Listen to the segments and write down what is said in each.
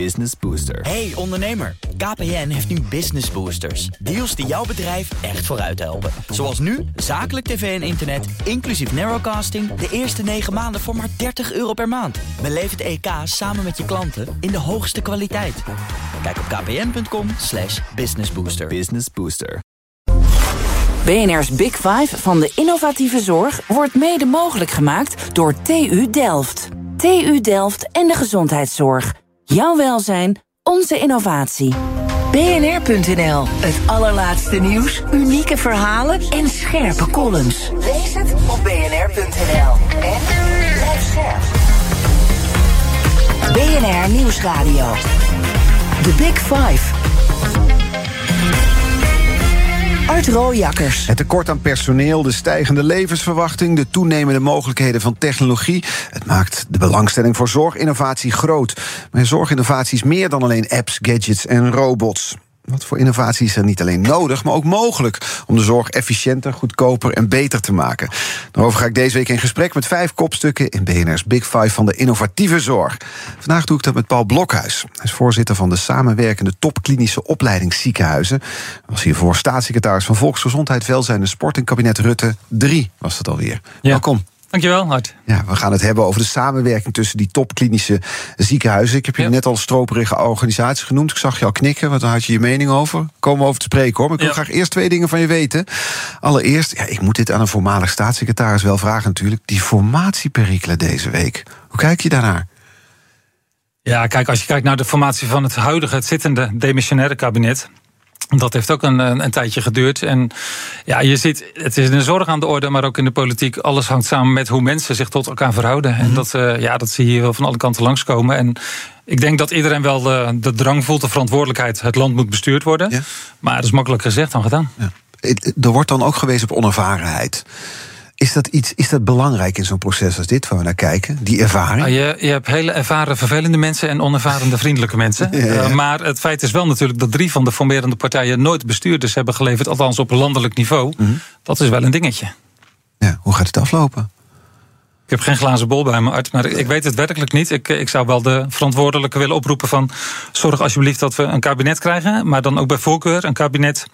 Business Booster. Hey ondernemer, KPN heeft nu Business Boosters. Deals die jouw bedrijf echt vooruit helpen. Zoals nu, zakelijk tv en internet, inclusief narrowcasting... de eerste 9 maanden voor maar 30 euro per maand. Beleef het EK samen met je klanten in de hoogste kwaliteit. Kijk op kpn.com slash businessbooster. Business Booster. BNR's Big Five van de innovatieve zorg wordt mede mogelijk gemaakt door TU Delft. TU Delft en de gezondheidszorg. Jouw welzijn, onze innovatie. BNR.nl, het allerlaatste nieuws, unieke verhalen en scherpe columns. Lees het op bnr.nl. En blijf scherp. BNR Nieuwsradio. The Big Five. Art Rooijakkers. Het tekort aan personeel, de stijgende levensverwachting, de toenemende mogelijkheden van technologie. Het maakt de belangstelling voor zorginnovatie groot. Maar zorginnovatie is meer dan alleen apps, gadgets en robots. Wat voor innovatie is er niet alleen nodig, maar ook mogelijk om de zorg efficiënter, goedkoper en beter te maken? Daarover ga ik deze week in gesprek met vijf kopstukken in BNR's Big Five van de innovatieve zorg. Vandaag doe ik dat met Paul Blokhuis. Hij is voorzitter van de samenwerkende topklinische opleidingsziekenhuizen. Was hiervoor staatssecretaris van Volksgezondheid, Welzijn en Sport in kabinet Rutte 3 was dat alweer. Ja. Welkom. Dankjewel, Hart. Ja, we gaan het hebben over de samenwerking tussen die topklinische ziekenhuizen. Ik heb je Ja. net al stroperige organisaties genoemd. Ik zag je al knikken, want daar had je je mening over. Komen we over te spreken hoor. Maar ik wil Ja. graag eerst twee dingen van je weten. Allereerst, ja, ik moet dit aan een voormalig staatssecretaris wel vragen natuurlijk. Die formatieperikelen deze week. Hoe kijk je daarnaar? Ja, kijk, als je kijkt naar de formatie van het huidige, het zittende demissionaire kabinet. Dat heeft ook een, een, een tijdje geduurd. En ja, je ziet, het is in de zorg aan de orde, maar ook in de politiek. Alles hangt samen met hoe mensen zich tot elkaar verhouden. En dat, eh, ja, dat zie je wel van alle kanten langskomen. En ik denk dat iedereen wel de, de drang voelt, de verantwoordelijkheid. Het land moet bestuurd worden. Ja. Maar dat is makkelijk gezegd dan gedaan. Ja. Er wordt dan ook gewezen op onervarenheid. Is dat, iets, is dat belangrijk in zo'n proces als dit, waar we naar kijken? Die ervaring? Ah, je, je hebt hele ervaren vervelende mensen en onervarende vriendelijke mensen. Ja, ja. Eh, maar het feit is wel natuurlijk dat drie van de formerende partijen nooit bestuurders hebben geleverd, althans op landelijk niveau. Mhm. Dat is wel een dingetje. Ja, hoe gaat het aflopen? Ik heb geen glazen bol bij me, Art, maar ik weet het werkelijk niet. Ik, ik zou wel de verantwoordelijke willen oproepen van... zorg alsjeblieft dat we een kabinet krijgen, maar dan ook bij voorkeur een kabinet...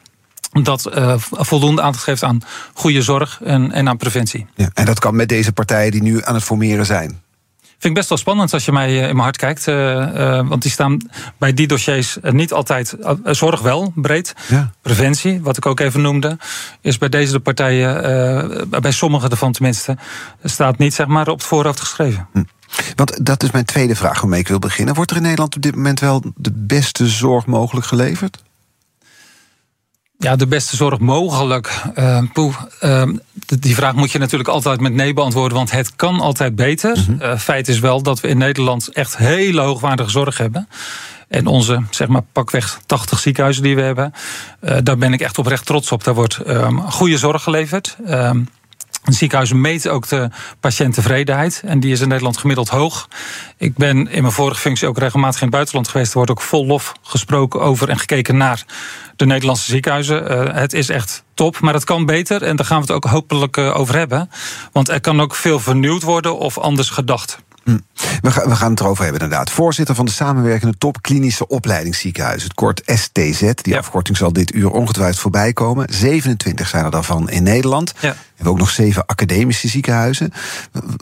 dat eh, voldoende aandacht geeft aan goede zorg en, en aan preventie. Ja, en dat kan met deze partijen die nu aan het formeren zijn. Vind ik best wel spannend als je mij eh, in mijn hart kijkt. eh, want die staan bij die dossiers niet altijd. zorg wel, breed. Ja. Preventie, wat ik ook even noemde. Is bij deze de partijen, bij sommige ervan tenminste. staat niet zeg maar op het voorhoofd geschreven. Want dat is mijn tweede vraag waarmee ik wil beginnen. Wordt er in Nederland op dit moment wel de beste zorg mogelijk geleverd? Ja, de beste zorg mogelijk. Eh, poeh, eh, die vraag moet je natuurlijk altijd met nee beantwoorden, want het kan altijd beter. Eh, feit is wel dat we in Nederland echt hele hoogwaardige zorg hebben. En onze, zeg maar, pakweg 80 ziekenhuizen die we hebben, eh, daar ben ik echt oprecht trots op. Daar wordt ehm, goede zorg geleverd. Ehm, Ziekenhuizen meten ook de patiënttevredenheid. En die is in Nederland gemiddeld hoog. Ik ben in mijn vorige functie ook regelmatig in het buitenland geweest. Er wordt ook vol lof gesproken over en gekeken naar de Nederlandse ziekenhuizen. Eh, het is echt top, maar het kan beter. En daar gaan we het ook hopelijk eh, over hebben. Want er kan ook veel vernieuwd worden of anders gedacht. We, gaan- we gaan het erover hebben inderdaad. Voorzitter van de samenwerkende top klinische opleidingsziekenhuizen, het kort STZ. Die Ja. afkorting zal dit uur ongetwijfeld voorbij komen. 27 zijn er daarvan in Nederland. Ja. We hebben ook nog zeven academische ziekenhuizen.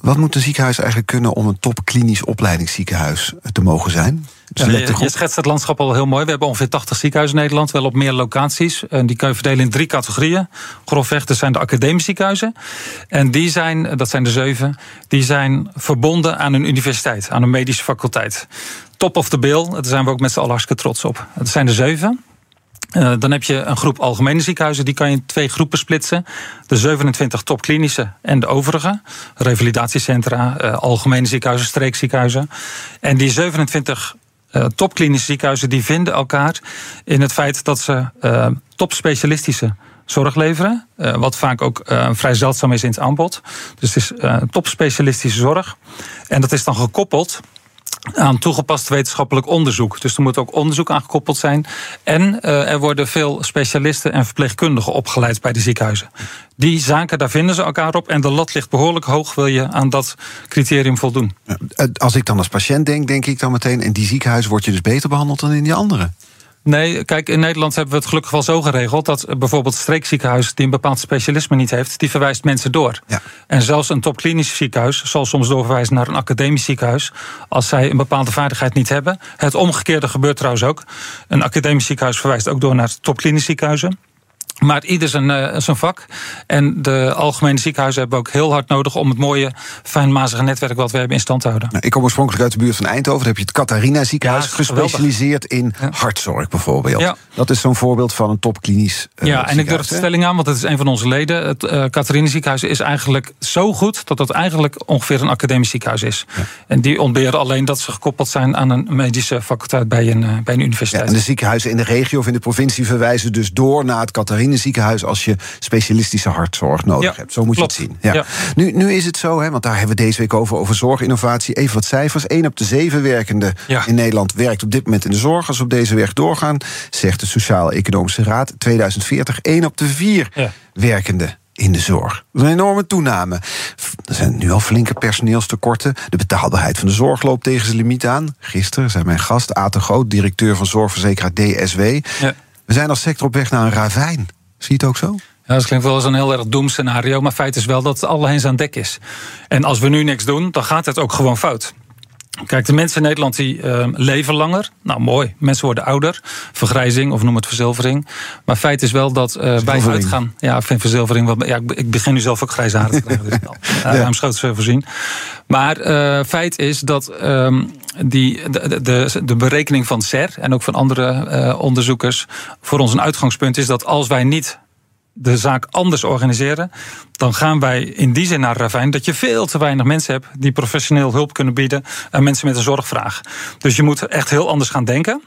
Wat moet een ziekenhuis eigenlijk kunnen om een top klinisch opleidingsziekenhuis te mogen zijn? Je, je schetst het landschap al heel mooi. We hebben ongeveer 80 ziekenhuizen in Nederland, wel op meer locaties. En die kan je verdelen in drie categorieën. Grofweg, dat zijn de academische ziekenhuizen. En die zijn, dat zijn de zeven, die zijn verbonden aan een universiteit, aan een medische faculteit. Top of the bill, daar zijn we ook met z'n allen hartstikke trots op. Dat zijn de zeven. Eh, dan heb je een groep algemene ziekenhuizen, die kan je in twee groepen splitsen. De 27 topklinische en de overige. Revalidatiecentra, eh, algemene ziekenhuizen, streekziekenhuizen. En die 27 eh, topklinische ziekenhuizen die vinden elkaar in het feit dat ze eh, topspecialistische zorg leveren. eh, wat vaak ook vrij zeldzaam is in het aanbod. Dus het is topspecialistische zorg. En dat is dan gekoppeld aan toegepast wetenschappelijk onderzoek. Dus er moet ook onderzoek aan gekoppeld zijn. En uh, er worden veel specialisten en verpleegkundigen opgeleid bij de ziekenhuizen. Die zaken, daar vinden ze elkaar op. En de lat ligt behoorlijk hoog, wil je aan dat criterium voldoen. Als ik dan als patiënt denk, denk ik dan meteen... in die ziekenhuizen word je dus beter behandeld dan in die andere. Nee, kijk, in Nederland hebben we het gelukkig wel zo geregeld dat bijvoorbeeld het streekziekenhuis die een bepaald specialisme niet heeft, die verwijst mensen door. Ja. En zelfs een topklinisch ziekenhuis zal soms doorverwijzen naar een academisch ziekenhuis als zij een bepaalde vaardigheid niet hebben. Het omgekeerde gebeurt trouwens ook. Een academisch ziekenhuis verwijst ook door naar topklinisch ziekenhuizen. Maar ieder zijn, uh, zijn vak. En de algemene ziekenhuizen hebben ook heel hard nodig om het mooie, fijnmazige netwerk wat we hebben in stand te houden. Nou, ik kom oorspronkelijk uit de buurt van Eindhoven. Daar heb je het Catharina ziekenhuis gespecialiseerd in hartzorg bijvoorbeeld. Ja. Dat is zo'n voorbeeld van een topklinisch. Uh, ja, en ik durf de stelling aan, want het is een van onze leden. Het uh, Catharina ziekenhuis is eigenlijk zo goed dat het eigenlijk ongeveer een academisch ziekenhuis is. En die ontberen alleen dat ze gekoppeld zijn aan een medische faculteit bij een, bij een universiteit. en de ziekenhuizen in de regio of in de provincie verwijzen dus door naar het Catharina ziekenhuis als je specialistische hartzorg nodig hebt. Zo moet je het zien. Ja. Nu, nu is het zo, hè, want daar hebben we deze week over, over zorginnovatie. Even wat cijfers. 1 op de 7 werkenden in Nederland werkt op dit moment in de zorg. Als we op deze weg doorgaan, zegt de Sociaal-Economische Raad 2040 1 op de 4 werkenden in de zorg. Dat is een enorme toename. Er zijn nu al flinke personeelstekorten. De betaalbaarheid van de zorg loopt tegen zijn limiet aan. Gisteren zei mijn gast, Aten Groot, directeur van zorgverzekeraar DSW. Ja. We zijn als sector op weg naar een ravijn. Zie je het ook zo? Ja, dat klinkt wel als een heel erg doemscenario. Maar feit is wel dat het alle hens aan dek is. En als we nu niks doen, dan gaat het ook gewoon fout. Kijk, de mensen in Nederland die uh, leven langer. Nou, mooi. Mensen worden ouder. Vergrijzing of noem het verzilvering. Maar feit is wel dat uh, wij uitgaan. Ja, ik vind verzilvering. Ja, ik begin nu zelf ook grijze haren te krijgen. Dus uh, ja. voorzien. Maar uh, feit is dat uh, die, de, de, de, berekening van CER en ook van andere onderzoekers voor ons een uitgangspunt is dat als wij niet de zaak anders organiseren, dan gaan wij in die zin naar ravijn dat je veel te weinig mensen hebt die professioneel hulp kunnen bieden aan mensen met een zorgvraag. Dus je moet echt heel anders gaan denken.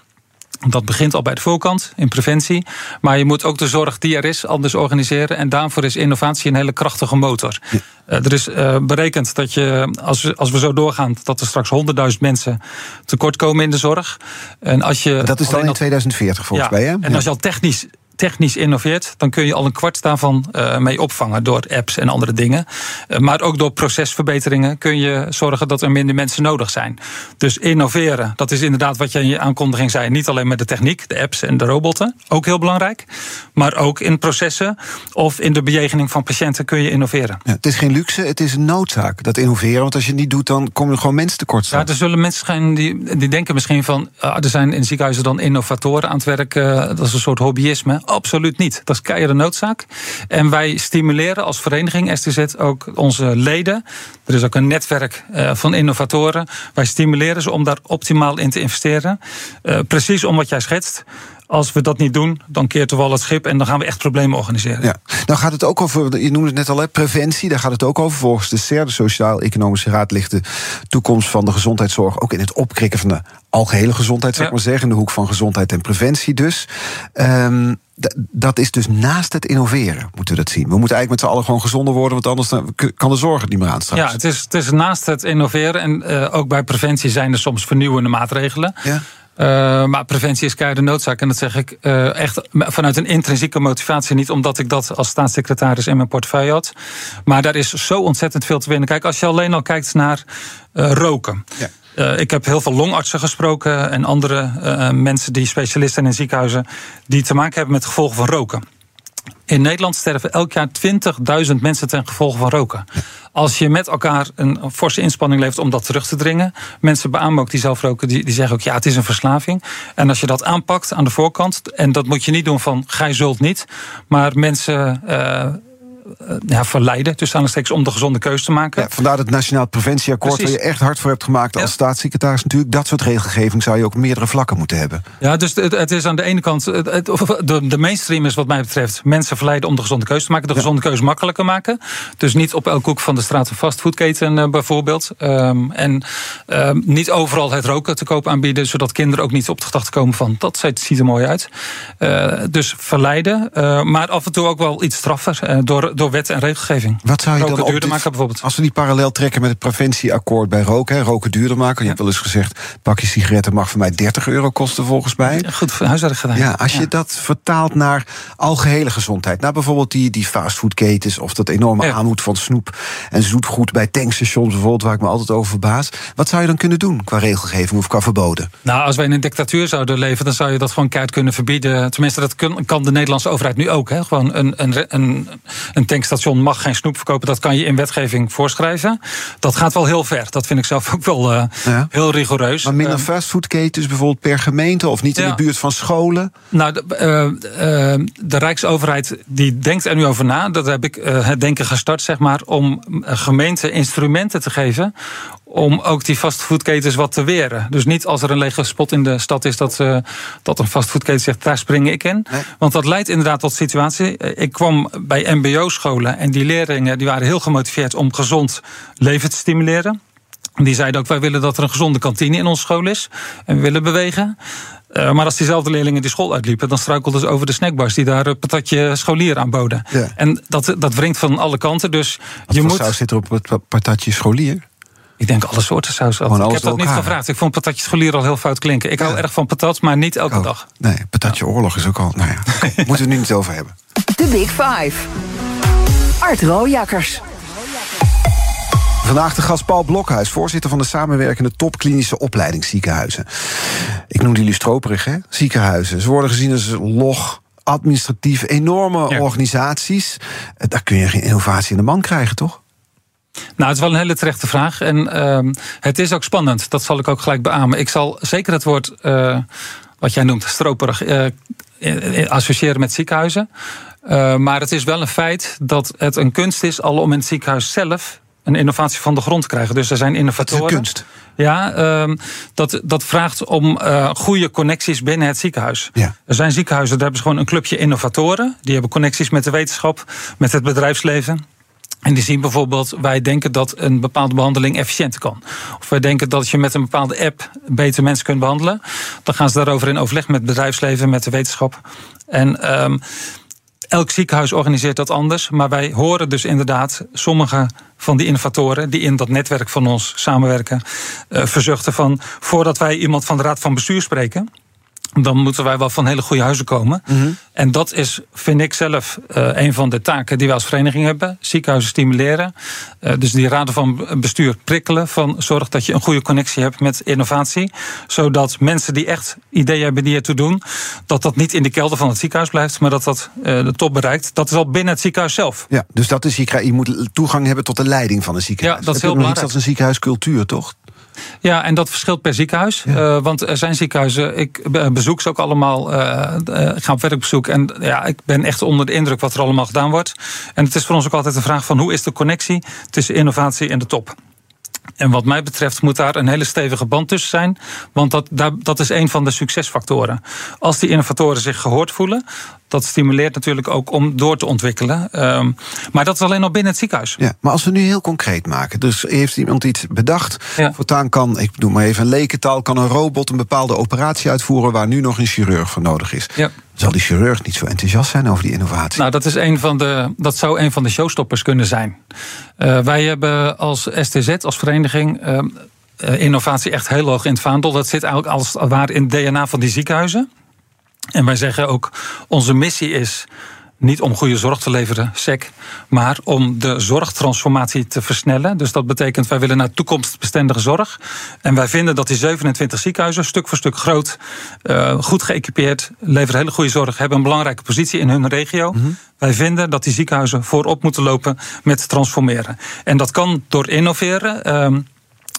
Dat begint al bij de voorkant, in preventie. Maar je moet ook de zorg die er is anders organiseren. En daarvoor is innovatie een hele krachtige motor. Ja. Uh, er is uh, berekend dat je, als we, als we zo doorgaan, dat er straks 100.000 mensen tekort komen in de zorg. En als je dat is dan in 2040 volgens ja, mij. Hè? En als je al technisch technisch innoveert, dan kun je al een kwart daarvan uh, mee opvangen door apps en andere dingen. Uh, maar ook door procesverbeteringen kun je zorgen dat er minder mensen nodig zijn. Dus innoveren, dat is inderdaad wat je in je aankondiging zei. Niet alleen met de techniek, de apps en de robotten, ook heel belangrijk. Maar ook in processen of in de bejegening van patiënten kun je innoveren. Ja, het is geen luxe, het is een noodzaak, dat innoveren. Want als je het niet doet, dan kom je gewoon mensen tekort. Ja, er zullen mensen zijn die, die denken misschien van... Uh, er zijn in ziekenhuizen dan innovatoren aan het werk. dat is een soort hobbyisme. Absoluut niet. Dat is keiharde noodzaak. En wij stimuleren als vereniging STZ ook onze leden. Er is ook een netwerk uh, van innovatoren. Wij stimuleren ze om daar optimaal in te investeren. Uh, precies om wat jij schetst. Als we dat niet doen, dan keert de wal het schip en dan gaan we echt problemen organiseren. Ja. Nou gaat het ook over, je noemde het net al, hè, preventie. Daar gaat het ook over. Volgens de CER, de Sociaal-Economische Raad, ligt de toekomst van de gezondheidszorg ook in het opkrikken van de algehele gezondheid, zou ik maar zeggen. In de hoek van gezondheid en preventie dus. Um, dat is dus naast het innoveren, moeten we dat zien. We moeten eigenlijk met z'n allen gewoon gezonder worden, want anders kan de zorg het niet meer aan straks. Ja, het is, het is naast het innoveren en uh, ook bij preventie zijn er soms vernieuwende maatregelen. Ja. Uh, maar preventie is keiharde noodzaak. En dat zeg ik uh, echt vanuit een intrinsieke motivatie. Niet omdat ik dat als staatssecretaris in mijn portefeuille had. Maar daar is zo ontzettend veel te winnen. Kijk, als je alleen al kijkt naar uh, roken. Ja. Uh, ik heb heel veel longartsen gesproken en andere uh, mensen die specialisten zijn in ziekenhuizen die te maken hebben met gevolgen van roken. In Nederland sterven elk jaar 20.000 mensen ten gevolge van roken. Als je met elkaar een forse inspanning levert om dat terug te dringen. Mensen beamen ook die zelf roken, die, die zeggen ook ja, het is een verslaving. En als je dat aanpakt aan de voorkant, en dat moet je niet doen van gij zult niet, maar mensen. Uh, ja, verleiden, tussen aanstekens, om de gezonde keuze te maken. Ja, vandaar het Nationaal Preventieakkoord, Precies. waar je echt hard voor hebt gemaakt als ja. staatssecretaris. Natuurlijk, dat soort regelgeving zou je ook op meerdere vlakken moeten hebben. Ja, dus het, het is aan de ene kant, het, de, de mainstream is wat mij betreft mensen verleiden om de gezonde keuze te maken, de gezonde keuze makkelijker maken. Dus niet op elke hoek van de straat een fastfoodketen uh, bijvoorbeeld. Um, en um, niet overal het roken te koop aanbieden, zodat kinderen ook niet op de gedachte komen van dat ziet er mooi uit. Uh, dus verleiden, uh, maar af en toe ook wel iets straffer door door wet en regelgeving. Wat zou je roken dan duurder dit- maken bijvoorbeeld. Als we die parallel trekken met het preventieakkoord bij roken, hè, roken duurder maken. Je hebt wel eens gezegd, een pakje sigaretten mag voor mij 30 euro kosten volgens mij. Goed huiswerk gedaan. Ja, als je dat vertaalt naar algehele gezondheid. Naar bijvoorbeeld die, die fastfoodketens of dat enorme Ja. aanmoed van snoep en zoetgoed bij tankstations bijvoorbeeld, waar ik me altijd over verbaas. Wat zou je dan kunnen doen qua regelgeving of qua verboden? Nou, als wij in een dictatuur zouden leven, dan zou je dat gewoon keihard kunnen verbieden. Tenminste, dat kan de Nederlandse overheid nu ook. Hè. Gewoon een, een, een, een tankstation mag geen snoep verkopen. Dat kan je in wetgeving voorschrijven. Dat gaat wel heel ver. Dat vind ik zelf ook wel eh, Ja. heel rigoureus. Maar minder Eh, fastfoodketens bijvoorbeeld per gemeente of niet in Ja. de buurt van scholen? Nou, de, eh, de Rijksoverheid die denkt er nu over na. Dat heb ik het denken gestart, zeg maar, om gemeenten instrumenten te geven. Om ook die fastfoodketens wat te weren. Dus niet als er een lege spot in de stad is dat, eh, dat een fastfoodketen zegt, daar spring ik in. Nee. Want dat leidt inderdaad tot situatie. Eh, Ik kwam bij MBO-scholen en die leerlingen die waren heel gemotiveerd om gezond leven te stimuleren. Die zeiden ook, wij willen dat er een gezonde kantine in onze school is. En we willen bewegen. Eh, maar als diezelfde leerlingen die school uitliepen... dan struikelden ze over de snackbars die daar een patatje scholier aanboden. Ja. En dat, dat wringt van alle kanten. Dus Wat je moet... saus zit er op het pa- patatje scholier? Ik denk alle soorten saus. Gewoon Ik alles heb dat niet gevraagd. Ik vond patatje scholier al heel fout klinken. Ik hou erg van patat, maar niet elke Oh, dag. Nee, patatje oorlog is ook al. Nou ja, moeten we het nu niet over hebben. De Big Five. Art Rojakkers. Vandaag de gast Paul Blokhuis, voorzitter van de samenwerkende topklinische opleidingsziekenhuizen. Ik noemde jullie stroperig, hè? Ziekenhuizen. Ze worden gezien als log, administratief, enorme Ja. organisaties. Eh, Daar kun je geen innovatie in de man krijgen, toch? Nou, het is wel een hele terechte vraag. En ehm, het is ook spannend. Dat zal ik ook gelijk beamen. Ik zal zeker het woord, eh, wat jij noemt, stroperig, eh, eh, associëren met ziekenhuizen. Maar het is wel een feit dat het een kunst is al om in het ziekenhuis zelf een innovatie van de grond te krijgen. Dus er zijn Het is innovatoren. een kunst. Ja, ehm, dat, dat vraagt om goede connecties binnen het ziekenhuis. Ja. Er zijn ziekenhuizen, daar hebben ze gewoon een clubje innovatoren. Die hebben connecties met de wetenschap, met het bedrijfsleven. En die zien bijvoorbeeld, wij denken dat een bepaalde behandeling efficiënter kan. Of wij denken dat je met een bepaalde app beter mensen kunt behandelen. Dan gaan ze daarover in overleg met het bedrijfsleven, met de wetenschap. En ehm, elk ziekenhuis organiseert dat anders. Maar wij horen dus inderdaad sommige van die innovatoren die in dat netwerk van ons samenwerken, eh, verzuchten van voordat wij iemand van de raad van bestuur spreken. Dan moeten wij wel van hele goede huizen komen. En dat is, vind ik zelf, eh, een van de taken die wij als vereniging hebben. Ziekenhuizen stimuleren. Eh, dus die raden van bestuur prikkelen. Van zorg dat je een goede connectie hebt met innovatie. Zodat mensen die echt ideeën hebben die ertoe doen. dat dat niet in de kelder van het ziekenhuis blijft. maar dat dat eh, de top bereikt. Dat is al binnen het ziekenhuis zelf. Ja, dus dat is, je, je moet toegang hebben tot de leiding van een ziekenhuis. Ja, dat is heel nog iets als een ziekenhuiscultuur, toch? Ja, en dat verschilt per ziekenhuis. Eh, want er zijn ziekenhuizen, ik be- bezoek ze ook allemaal. eh, eh, ik ga op werkbezoek. En ja, ik ben echt onder de indruk wat er allemaal gedaan wordt. En het is voor ons ook altijd een vraag van hoe is de connectie tussen innovatie en de top? En wat mij betreft moet daar een hele stevige band tussen zijn. Want dat, dat is een van de succesfactoren. Als die innovatoren zich gehoord voelen, dat stimuleert natuurlijk ook om door te ontwikkelen. Ehm, maar dat is alleen nog binnen het ziekenhuis. Ja, maar als we nu heel concreet maken. Dus heeft iemand iets bedacht. Ja. Voortaan kan, ik doe maar even een lekentaal... kan een robot een bepaalde operatie uitvoeren... waar nu nog een chirurg voor nodig is. Ja. Zal die chirurg niet zo enthousiast zijn over die innovatie? Nou, dat, is een van de, dat zou een van de showstoppers kunnen zijn. Eh, wij hebben als STZ, als vereniging, eh, eh, innovatie echt heel hoog in het vaandel. Dat zit eigenlijk als het ware in het DNA van die ziekenhuizen. En wij zeggen ook, onze missie is niet om goede zorg te leveren, sec, maar om de zorgtransformatie te versnellen. Dus dat betekent, wij willen naar toekomstbestendige zorg. En wij vinden dat die 27 ziekenhuizen, stuk voor stuk groot, eh, goed geëquipeerd, leveren hele goede zorg, hebben een belangrijke positie in hun regio. Wij vinden dat die ziekenhuizen voorop moeten lopen met transformeren. En dat kan door innoveren. Ehm,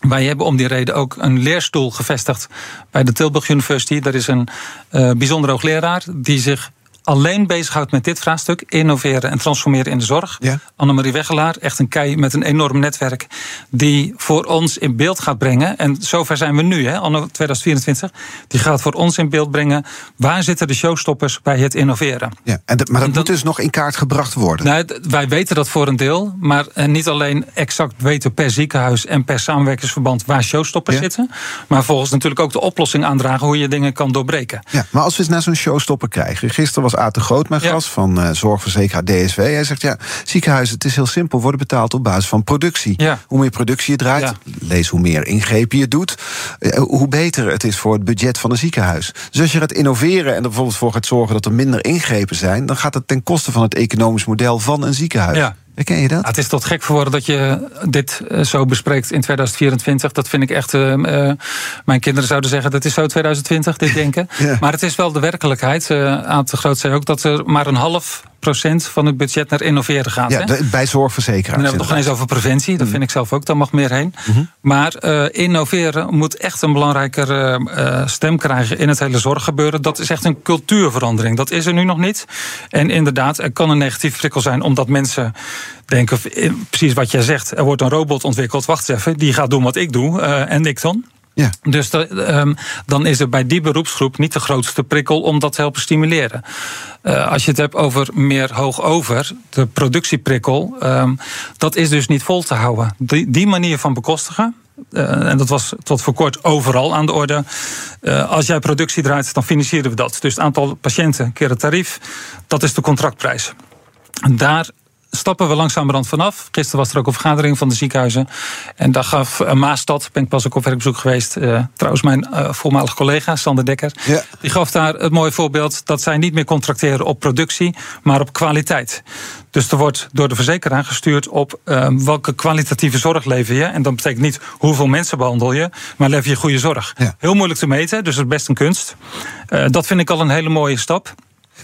wij hebben om die reden ook een leerstoel gevestigd bij de Tilburg University. Daar is een eh bijzonder hoogleraar die zich alleen bezighoudt met dit vraagstuk: innoveren en transformeren in de zorg. Ja. Annemarie Weggelaar, echt een kei met een enorm netwerk, die voor ons in beeld gaat brengen. En zover zijn we nu, hè, anno 2024. Die gaat voor ons in beeld brengen. Waar zitten de showstoppers bij het innoveren? Ja, en dat, maar dat En moet dus nog in kaart gebracht worden. Nou, wij weten dat voor een deel, maar eh, niet alleen exact weten per ziekenhuis en per samenwerkingsverband waar showstoppers Ja. zitten, maar volgens natuurlijk ook de oplossing aandragen hoe je dingen kan doorbreken. Ja, maar als we eens naar zo'n showstopper krijgen. Gisteren was was Aad de Groot, mijn gast, van uh, zorgverzekeraar DSW. Hij zegt, ja, ziekenhuizen, het is heel simpel, worden betaald op basis van productie. Hoe meer productie je draait, lees hoe meer ingrepen je doet... hoe beter het is voor het budget van een ziekenhuis. Dus als je gaat innoveren en er bijvoorbeeld voor gaat zorgen... dat er minder ingrepen zijn... dan gaat het ten koste van het economisch model van een ziekenhuis. Ja. Ken je dat? het is tot gek geworden dat je dit eh, zo bespreekt in 2024. Dat vind ik echt. Uh, mijn kinderen zouden zeggen dat is zo 2020, dit denken. Maar het is wel de werkelijkheid. Uh, Aan te groot zei ook dat er maar een half van het budget naar innoveren gaat. Ja, bij zorgverzekeraars. Dan hebben we toch eens over preventie. Dat mm. vind ik zelf ook. Daar mag meer heen. Mhm. Maar innoveren moet echt een belangrijker stem krijgen in het hele zorggebeuren. Dat is echt een cultuurverandering. Dat is er nu nog niet. En inderdaad, er kan een negatief prikkel zijn omdat mensen denken, precies wat jij zegt, er wordt een robot ontwikkeld, wacht even, die gaat doen wat ik doe uh, en ik dan. Ja. Dus um, dan is er bij die beroepsgroep niet de grootste prikkel om dat te helpen stimuleren. Uh, als je het hebt over meer hoog over, de productieprikkel, um, dat is dus niet vol te houden. Die, die manier van bekostigen, uh, en dat was tot voor kort overal aan de orde. Uh, als jij productie draait, dan financieren we dat. Dus het aantal patiënten keer het tarief, dat is de contractprijs. Daar stappen we langzamerhand vanaf. Gisteren was er ook een vergadering van de ziekenhuizen. En daar gaf uh, Maastad, ben ik pas ook op werkbezoek geweest. Uh, trouwens, mijn uh, voormalige collega Sander Dekker. Ja. Die gaf daar het mooie voorbeeld dat zij niet meer contracteren op productie, maar op kwaliteit. Dus er wordt door de verzekeraar gestuurd op welke kwalitatieve zorg lever je. En dat betekent niet hoeveel mensen behandel je, maar lever je goede zorg. Ja. Heel moeilijk te meten, dus het is best een kunst. dat vind ik al een hele mooie stap.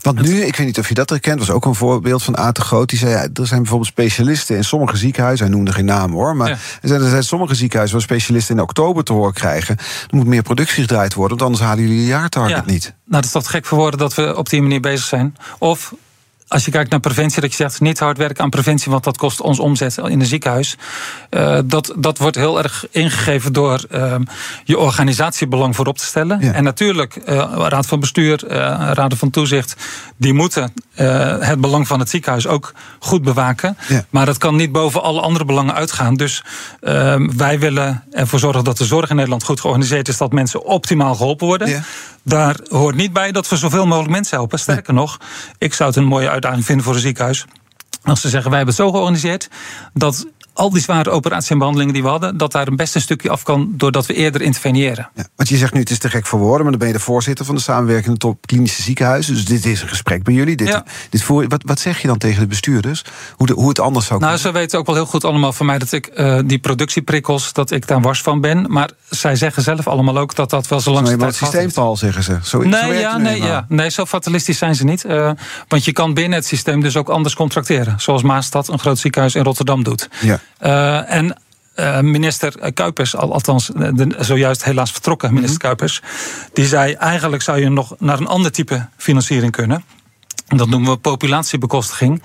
Want nu, ik weet niet of je dat herkent, was ook een voorbeeld van de Groot. Die zei, ja, er zijn bijvoorbeeld specialisten in sommige ziekenhuizen. Hij noemde geen naam hoor. Maar er, zijn, er zijn sommige ziekenhuizen waar specialisten in oktober te horen krijgen. Er moet meer productie gedraaid worden, want anders halen jullie je jaartarget niet. Nou, dat is toch gek voor woorden dat we op die manier bezig zijn. Of als je kijkt naar preventie, dat je zegt niet hard werken aan preventie, want dat kost ons omzet in een ziekenhuis. Uh, dat, dat wordt heel erg ingegeven door uh, je organisatiebelang voorop te stellen. Ja. En natuurlijk, uh, raad van bestuur, uh, raden van toezicht, die moeten het belang van het ziekenhuis ook goed bewaken. Ja. Maar dat kan niet boven alle andere belangen uitgaan. Dus ehm, wij willen ervoor zorgen dat de zorg in Nederland goed georganiseerd is, dat mensen optimaal geholpen worden. Ja. Daar hoort niet bij dat we zoveel mogelijk mensen helpen. Sterker nog, ik zou het een mooie uitdaging vinden voor een ziekenhuis. Als ze zeggen, wij hebben het zo georganiseerd dat al die zware operaties en behandelingen die we hadden, dat daar een best een stukje af kan doordat we eerder interveneren. Ja, want je zegt nu, het is te gek voor woorden, maar dan ben je de voorzitter van de samenwerkende top klinische ziekenhuizen. Dus dit is een gesprek bij jullie. Dit, dit voor, wat, wat zeg je dan tegen de bestuurders? Hoe, de, hoe het anders zou kunnen? Nou, ze weten ook wel heel goed allemaal van mij dat ik uh, die productieprikkels, dat ik daar wars van ben. Maar zij zeggen zelf allemaal ook dat dat wel zo lang is. het systeempal, zeggen ze. Zo, nee, zo ja, nee, ja. nee, zo fatalistisch zijn ze niet. Uh, want je kan binnen het systeem dus ook anders contracteren. Zoals Maastad, een groot ziekenhuis in Rotterdam, doet. Ja. Uh, en uh, minister Kuipers, althans de, zojuist helaas vertrokken minister mhm. Kuipers, die zei eigenlijk zou je nog naar een ander type financiering kunnen. Dat noemen we populatiebekostiging.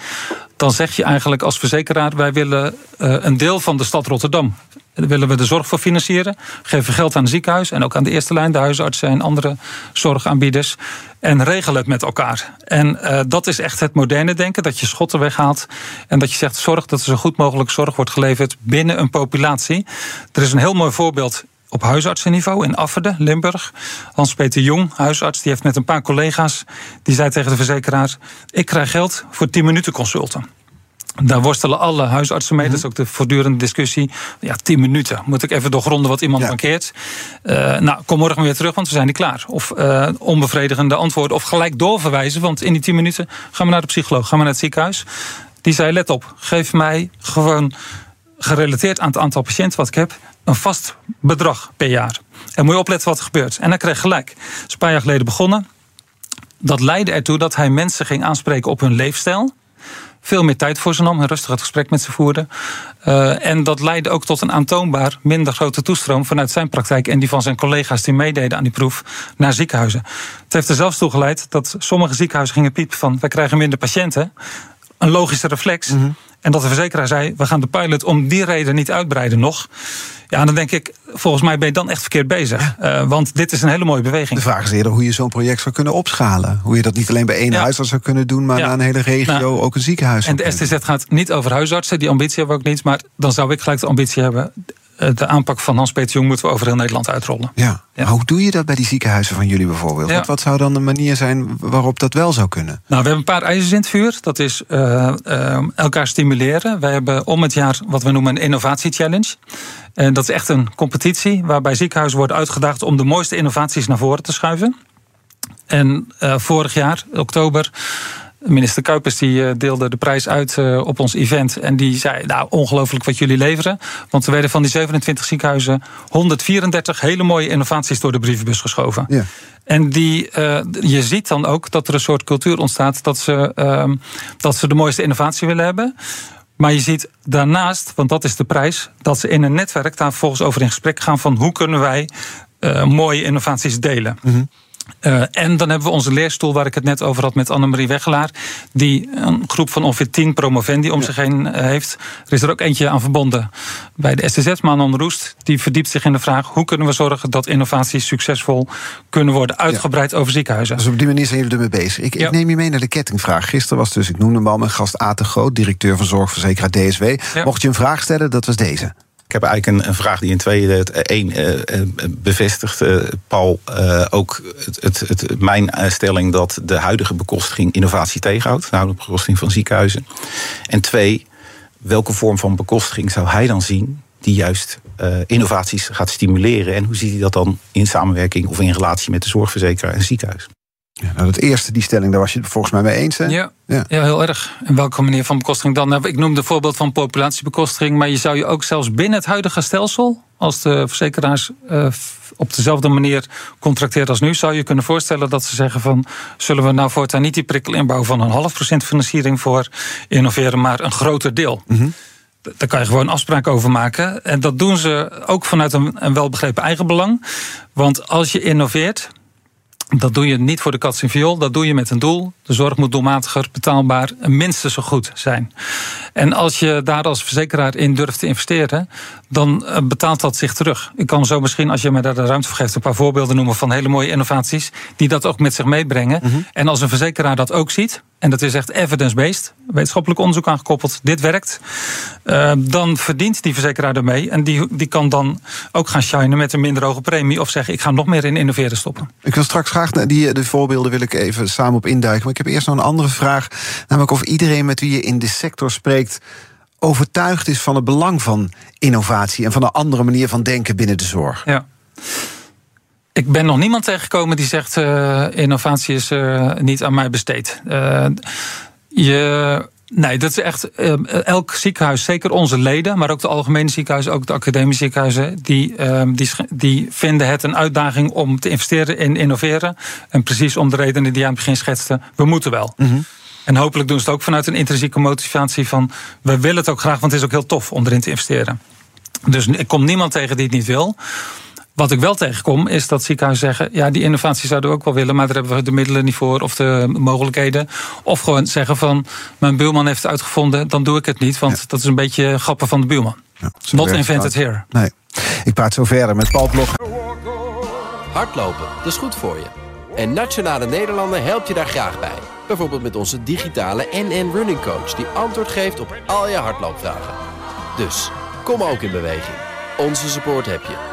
Dan zeg je eigenlijk als verzekeraar: wij willen uh, een deel van de stad Rotterdam daar willen we de zorg voor financieren. Geven geld aan het ziekenhuis en ook aan de eerste lijn, de huisartsen en andere zorgaanbieders. En regelen het met elkaar. En uh, dat is echt het moderne denken: dat je schotten weghaalt. En dat je zegt: zorg dat er zo goed mogelijk zorg wordt geleverd binnen een populatie. Er is een heel mooi voorbeeld op huisartsenniveau in Afferden, Limburg. Hans-Peter Jong, huisarts, die heeft met een paar collega's... die zei tegen de verzekeraar... ik krijg geld voor 10 minuten consulten. Daar worstelen alle huisartsen mee. Dat is ook de voortdurende discussie. Ja, tien minuten. Moet ik even doorgronden wat iemand mankeert? Uh, nou, kom morgen weer terug, want we zijn niet klaar. Of uh, onbevredigende antwoorden. Of gelijk doorverwijzen. Want in die tien minuten gaan we naar de psycholoog. Gaan we naar het ziekenhuis. Die zei, let op. Geef mij gewoon gerelateerd aan het aantal patiënten wat ik heb... een vast bedrag per jaar. En moet je opletten wat er gebeurt. En hij kreeg gelijk. Dat is een paar jaar geleden begonnen. Dat leidde ertoe dat hij mensen ging aanspreken op hun leefstijl veel meer tijd voor ze nam. Een rustig het gesprek met ze voerde. Uh, en dat leidde ook tot een aantoonbaar minder grote toestroom vanuit zijn praktijk en die van zijn collega's die meededen aan die proef naar ziekenhuizen. Het heeft er zelfs toe geleid dat sommige ziekenhuizen gingen piepen van wij krijgen minder patiënten. Een logische reflex. Mhm. En dat de verzekeraar zei: we gaan de pilot om die reden niet uitbreiden nog. Ja, dan denk ik, volgens mij ben je dan echt verkeerd bezig. Uh, want dit is een hele mooie beweging. De vraag is eerder hoe je zo'n project zou kunnen opschalen. Hoe je dat niet alleen bij één ja. huisarts zou kunnen doen, maar ja. naar een hele regio nou, ook een ziekenhuis. En de STZ gaat niet over huisartsen, die ambitie hebben we ook niet. Maar dan zou ik gelijk de ambitie hebben de aanpak van Hans-Peter Jong moeten we over heel Nederland uitrollen. Ja. Hoe doe je dat bij die ziekenhuizen van jullie bijvoorbeeld? Ja. Wat, wat zou dan de manier zijn waarop dat wel zou kunnen? Nou, we hebben een paar ijzers in het vuur. Dat is eh, eh, elkaar stimuleren. Wij hebben om het jaar wat we noemen een innovatie-challenge. En dat is echt een competitie waarbij ziekenhuizen worden uitgedaagd om de mooiste innovaties naar voren te schuiven. En eh, vorig jaar, oktober, Minister Kuipers die eh, deelde de prijs uit eh, op ons event. En die zei, nou, ongelooflijk wat jullie leveren. Want er werden van die 27 ziekenhuizen 134 hele mooie innovaties door de brievenbus geschoven. Ja. En die, eh, je ziet dan ook dat er een soort cultuur ontstaat dat ze, ehm, dat ze de mooiste innovatie willen hebben. Maar je ziet daarnaast, want dat is de prijs, dat ze in een netwerk daar volgens over in gesprek gaan van hoe kunnen wij mooie innovaties delen. Uh, en dan hebben we onze leerstoel, waar ik het net over had met Annemarie Weggelaar. Die een groep van ongeveer tien promovendi om zich heen uh, heeft. Er is er ook eentje aan verbonden bij de STZ, Manon Roest. Die verdiept zich in de vraag hoe kunnen we zorgen dat innovaties succesvol kunnen worden uitgebreid ja. over ziekenhuizen. Dus op die manier zijn jullie ermee bezig. Ik, ja. ik, neem je mee naar de kettingvraag. Gisteren was dus, ik noemde hem al, mijn gast Aten Groot, directeur van zorgverzekeraar DSW. Mocht je een vraag stellen, dat was deze. Ik heb eigenlijk een, vraag die in twee. Eén uh, bevestigt, uh, Paul, ook het, het, het, mijn stelling dat de huidige bekostiging innovatie tegenhoudt. De bekostiging van ziekenhuizen. En twee, welke vorm van bekostiging zou hij dan zien die juist innovaties gaat stimuleren? En hoe ziet hij dat dan in samenwerking of in relatie met de zorgverzekeraar en ziekenhuis? Ja, nou, dat eerste, die stelling, daar was je het volgens mij mee eens. Hè? Ja, ja. ja, heel erg. En welke manier van bekostiging dan? Nou, ik noemde het voorbeeld van populatiebekostiging, maar je zou je ook zelfs binnen het huidige stelsel, als de verzekeraars uh, op dezelfde manier contracteren als nu, zou je kunnen voorstellen dat ze zeggen van zullen we nou voortaan niet die prikkel inbouwen van een half procent financiering voor innoveren, maar een groter deel. Mm -hmm. Daar kan je gewoon afspraken over maken. En dat doen ze ook vanuit een, een welbegrepen eigenbelang. Want als je innoveert, dat doe je niet voor de kat en viool, dat doe je met een doel. De zorg moet doelmatiger, betaalbaar en minstens zo goed zijn. En als je daar als verzekeraar in durft te investeren, dan betaalt dat zich terug. Ik kan zo misschien, als je me daar de ruimte voor geeft, een paar voorbeelden noemen van hele mooie innovaties die dat ook met zich meebrengen. Mm -hmm. En als een verzekeraar dat ook ziet, en dat is echt evidence-based, wetenschappelijk onderzoek aangekoppeld, dit werkt, uh, dan verdient die verzekeraar ermee. En die, die kan dan ook gaan shinen met een minder hoge premie of zeggen: ik ga nog meer in innoveren stoppen. Ik wil straks graag naar die de voorbeelden wil ik even samen op induiken. Maar ik heb eerst nog een andere vraag, namelijk of iedereen met wie je in de sector spreekt overtuigd is van het belang van innovatie en van een andere manier van denken binnen de zorg. Ja. Ik ben nog niemand tegengekomen die zegt: uh, innovatie is uh, niet aan mij besteed. Uh, je. Nee, dat is echt. elk ziekenhuis, zeker onze leden, maar ook de algemene ziekenhuizen, ook de academische ziekenhuizen, die, die, die vinden het een uitdaging om te investeren in innoveren. En precies om de redenen die je aan het begin schetste, we moeten wel. Mm -hmm. En hopelijk doen ze het ook vanuit een intrinsieke motivatie van... we willen het ook graag, want het is ook heel tof om erin te investeren. Dus ik kom niemand tegen die het niet wil. Wat ik wel tegenkom, is dat ziekenhuizen zeggen... ja, die innovatie zouden we ook wel willen... maar daar hebben we de middelen niet voor of de mogelijkheden. Of gewoon zeggen van, mijn buurman heeft het uitgevonden... dan doe ik het niet, want ja. dat is een beetje grappen van de buurman. Ja, Not invented here. Nee. Ik praat zo verder met Paul Blok. Hardlopen, dat is goed voor je. En Nationale Nederlanden helpt je daar graag bij. Bijvoorbeeld met onze digitale NN Running Coach... die antwoord geeft op al je hardloopvragen. Dus, kom ook in beweging. Onze support heb je.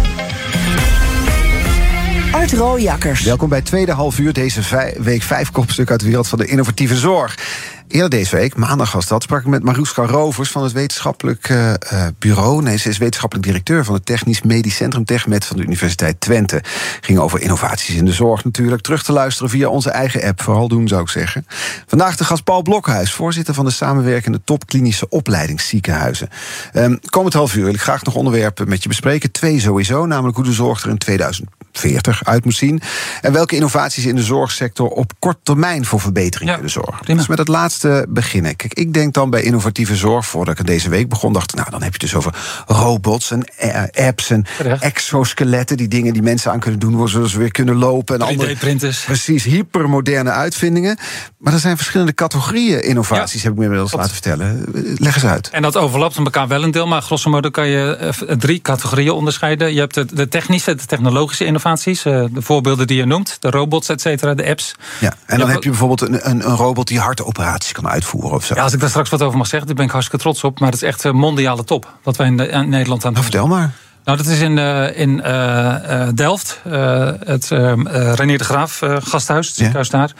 Art Rooijakkers. Welkom bij tweede half uur deze week vijf kopstuk uit de wereld van de innovatieve zorg. Eerder deze week, maandag was dat, sprak ik met Maruska Rovers van het wetenschappelijk uh, bureau. Nee, ze is wetenschappelijk directeur van het Technisch Medisch Centrum TechMed van de Universiteit Twente. Ging over innovaties in de zorg natuurlijk. Terug te luisteren via onze eigen app. Vooral doen zou ik zeggen. Vandaag de gast Paul Blokhuis, voorzitter van de samenwerkende topklinische opleidingsziekenhuizen. Um, komend half uur wil ik graag nog onderwerpen met je bespreken. Twee sowieso, namelijk hoe de zorg er in 2000 40 uit moet zien. En welke innovaties in de zorgsector op kort termijn voor verbetering Ja, kunnen zorgen. prima. Dus met het laatste beginnen. Kijk, ik denk dan bij innovatieve zorg, voordat ik deze week begon, dacht ik, nou, dan heb je het dus over robots en eh, apps en Terecht. exoskeletten, die dingen die mensen aan kunnen doen, waardoor ze weer kunnen lopen en andere 3D-printers. Precies, hypermoderne uitvindingen. Maar er zijn verschillende categorieën innovaties, heb ik me inmiddels laten vertellen. Leg eens uit. En dat overlapt met elkaar wel een deel, maar grosso modo kan je eh, drie categorieën onderscheiden. Je hebt de, de technische, de technologische innovaties, eh, de voorbeelden die je noemt, de robots, et cetera, de apps. Ja, en dan heb je bijvoorbeeld een, een, een robot die hartoperaties kan uitvoeren of zo. Ja, als ik daar straks wat over mag zeggen, daar ben ik hartstikke trots op. Maar het is echt een mondiale top, wat wij in, de- in Nederland aan Nou, doen. vertel maar. Nou, dat is in, eh, in eh, eh, Delft, eh, het eh eh, Renier de Graaf eh, gasthuis, het ziekenhuis daar.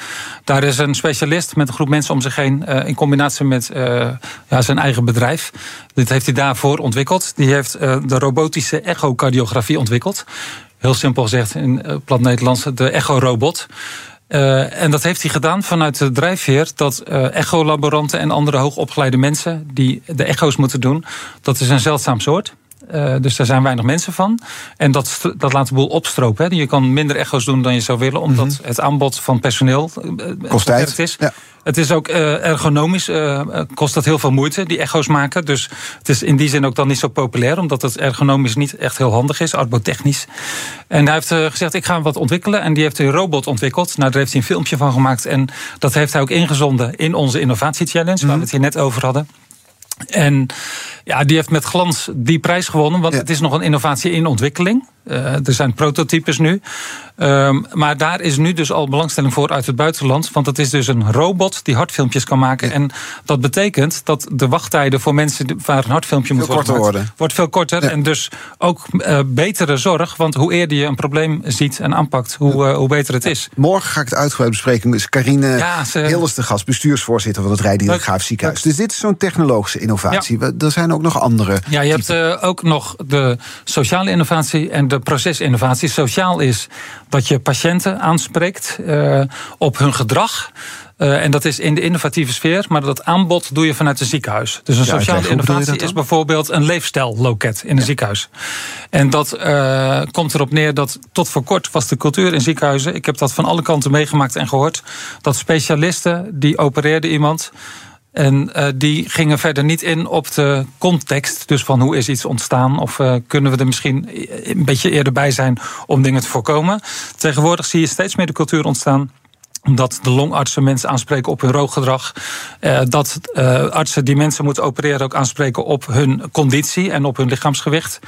Daar is een specialist met een groep mensen om zich heen... eh, in combinatie met eh, ja, zijn eigen bedrijf. Dit heeft hij daarvoor ontwikkeld. Die heeft eh, de robotische echocardiografie ontwikkeld. Heel simpel gezegd, in eh, plat Nederlands, de echo-robot. Eh, en dat heeft hij gedaan vanuit de drijfveer dat eh echolaboranten en andere hoogopgeleide mensen die de echo's moeten doen, dat is een zeldzaam soort. Eh, dus daar zijn weinig mensen van. En dat, dat laat de boel opstropen. Hè. Je kan minder echo's doen dan je zou willen, omdat het aanbod van personeel eh, Kost tijd. is. Ja. Het is ook eh, ergonomisch, eh, eh, kost dat heel veel moeite, die echo's maken. Dus het is in die zin ook dan niet zo populair, omdat het ergonomisch niet echt heel handig is, arbotechnisch. En hij heeft eh, gezegd, ik ga wat ontwikkelen. En die heeft een robot ontwikkeld. Nou, daar heeft hij een filmpje van gemaakt. En dat heeft hij ook ingezonden in onze Innovatie Challenge, waar we het hier net over hadden. En ja, die heeft met glans die prijs gewonnen. Want Ja. het is nog een innovatie in ontwikkeling. Eh, er zijn prototypes nu. Ehm, maar daar is nu dus al belangstelling voor uit het buitenland. Want het is dus een robot die hartfilmpjes kan maken. En dat betekent dat de wachttijden voor mensen waar een hartfilmpje moet worden wordt veel korter. Ja. En dus ook eh, betere zorg. Want hoe eerder je een probleem ziet en aanpakt, hoe, eh, hoe beter het is. Morgen ga ik het uitgebreid bespreken. Dus Carine Ja, ze- Hilders de gast, bestuursvoorzitter van het Rijdieren. Graaf Ziekenhuis. Dus dit is zo'n technologische innovatie. Er zijn ook nog andere. Ja, je hebt ook nog de sociale innovatie en de procesinnovatie. Sociaal is dat je patiënten aanspreekt eh, op hun gedrag. Eh, en dat is in de innovatieve sfeer, maar dat aanbod doe je vanuit een ziekenhuis. Dus een Ja, sociale innovatie is bijvoorbeeld een leefstijlloket in een ziekenhuis. En dat eh, komt erop neer dat tot voor kort was de cultuur in ziekenhuizen. Ik heb dat van alle kanten meegemaakt en gehoord. Dat specialisten die opereerden iemand. En eh, die gingen verder niet in op de context. Dus van hoe is iets ontstaan? Of eh, kunnen we er misschien een beetje eerder bij zijn om dingen te voorkomen? Tegenwoordig zie je steeds meer de cultuur ontstaan dat de longartsen mensen aanspreken op hun rookgedrag. Eh, dat eh, artsen die mensen moeten opereren ook aanspreken op hun conditie en op hun lichaamsgewicht.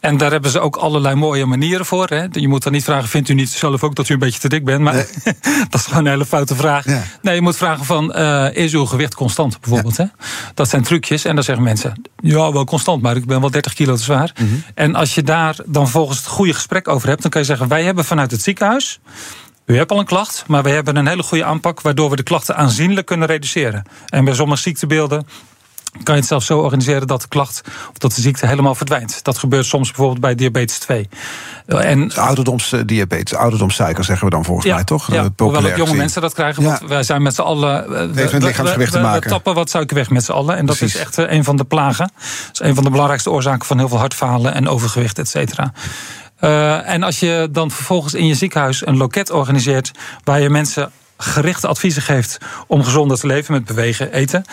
En daar hebben ze ook allerlei mooie manieren voor. Hè. Je moet dan niet vragen: vindt u niet zelf ook dat u een beetje te dik bent? Maar dat is gewoon een hele foute vraag. Ja. Nee, je moet vragen: van, eh, is uw gewicht constant bijvoorbeeld? Hè? Dat zijn trucjes. En dan zeggen mensen: ja, wel constant, maar ik ben wel 30 kilo te zwaar. En als je daar dan volgens het goede gesprek over hebt, dan kan je zeggen: wij hebben vanuit het ziekenhuis. U hebt al een klacht, maar we hebben een hele goede aanpak waardoor we de klachten aanzienlijk kunnen reduceren. En bij sommige ziektebeelden kan je het zelfs zo organiseren dat de klacht of dat de ziekte helemaal verdwijnt. Dat gebeurt soms bijvoorbeeld bij diabetes 2. En Ouderdomsdiabetes, ouderdomssuiker zeggen we dan volgens mij toch? Ja, Eh, hoewel ook jonge mensen dat krijgen. Ja. Want wij zijn met z'n allen. eh, we- heeft met lichaamsgewicht te maken. We tappen wat suiker weg met z'n allen. En dat Precies. is echt eh, een van de plagen. Dat is een van de belangrijkste oorzaken van heel veel hartfalen en overgewicht, et cetera. Eh, en als je dan vervolgens in je ziekenhuis een loket organiseert waar je mensen gerichte adviezen geeft om gezonder te leven met bewegen, eten,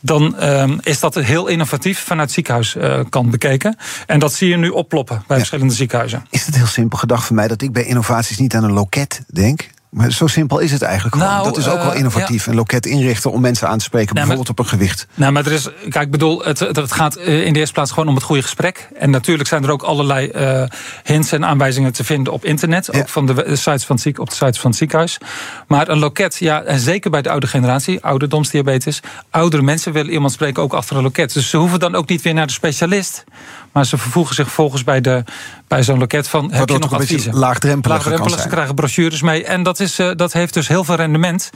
dan ehm, is dat heel innovatief vanuit ziekenhuiskant bekeken. En dat zie je nu opploppen bij verschillende ziekenhuizen. Is het heel simpel gedacht van mij dat ik bij innovaties niet aan een loket denk? Maar zo simpel is het eigenlijk gewoon. Nou, dat is ook eh, wel innovatief. Een loket inrichten om mensen aan te spreken, maar- bijvoorbeeld op een gewicht. Nou, maar er is, kijk, ik bedoel, het, het gaat eh, in de eerste plaats gewoon om het goede gesprek. En natuurlijk zijn er ook allerlei eh, hints en aanwijzingen te vinden op internet. Ja. Ook van de sites van het ziek, op de sites van het ziekenhuis. Maar een loket, ja, en zeker bij de oude generatie, ouderdomsdiabetes. Oudere mensen willen iemand spreken ook achter een loket. Dus ze hoeven dan ook niet weer naar de specialist. Maar ze vervoegen zich volgens bij, de, bij zo'n loket van, heb je nog een beetje adviezen? laagdrempeliger kan Laagdrempelig, ze krijgen brochures mee. En dat, is, eh, dat heeft dus heel veel rendement.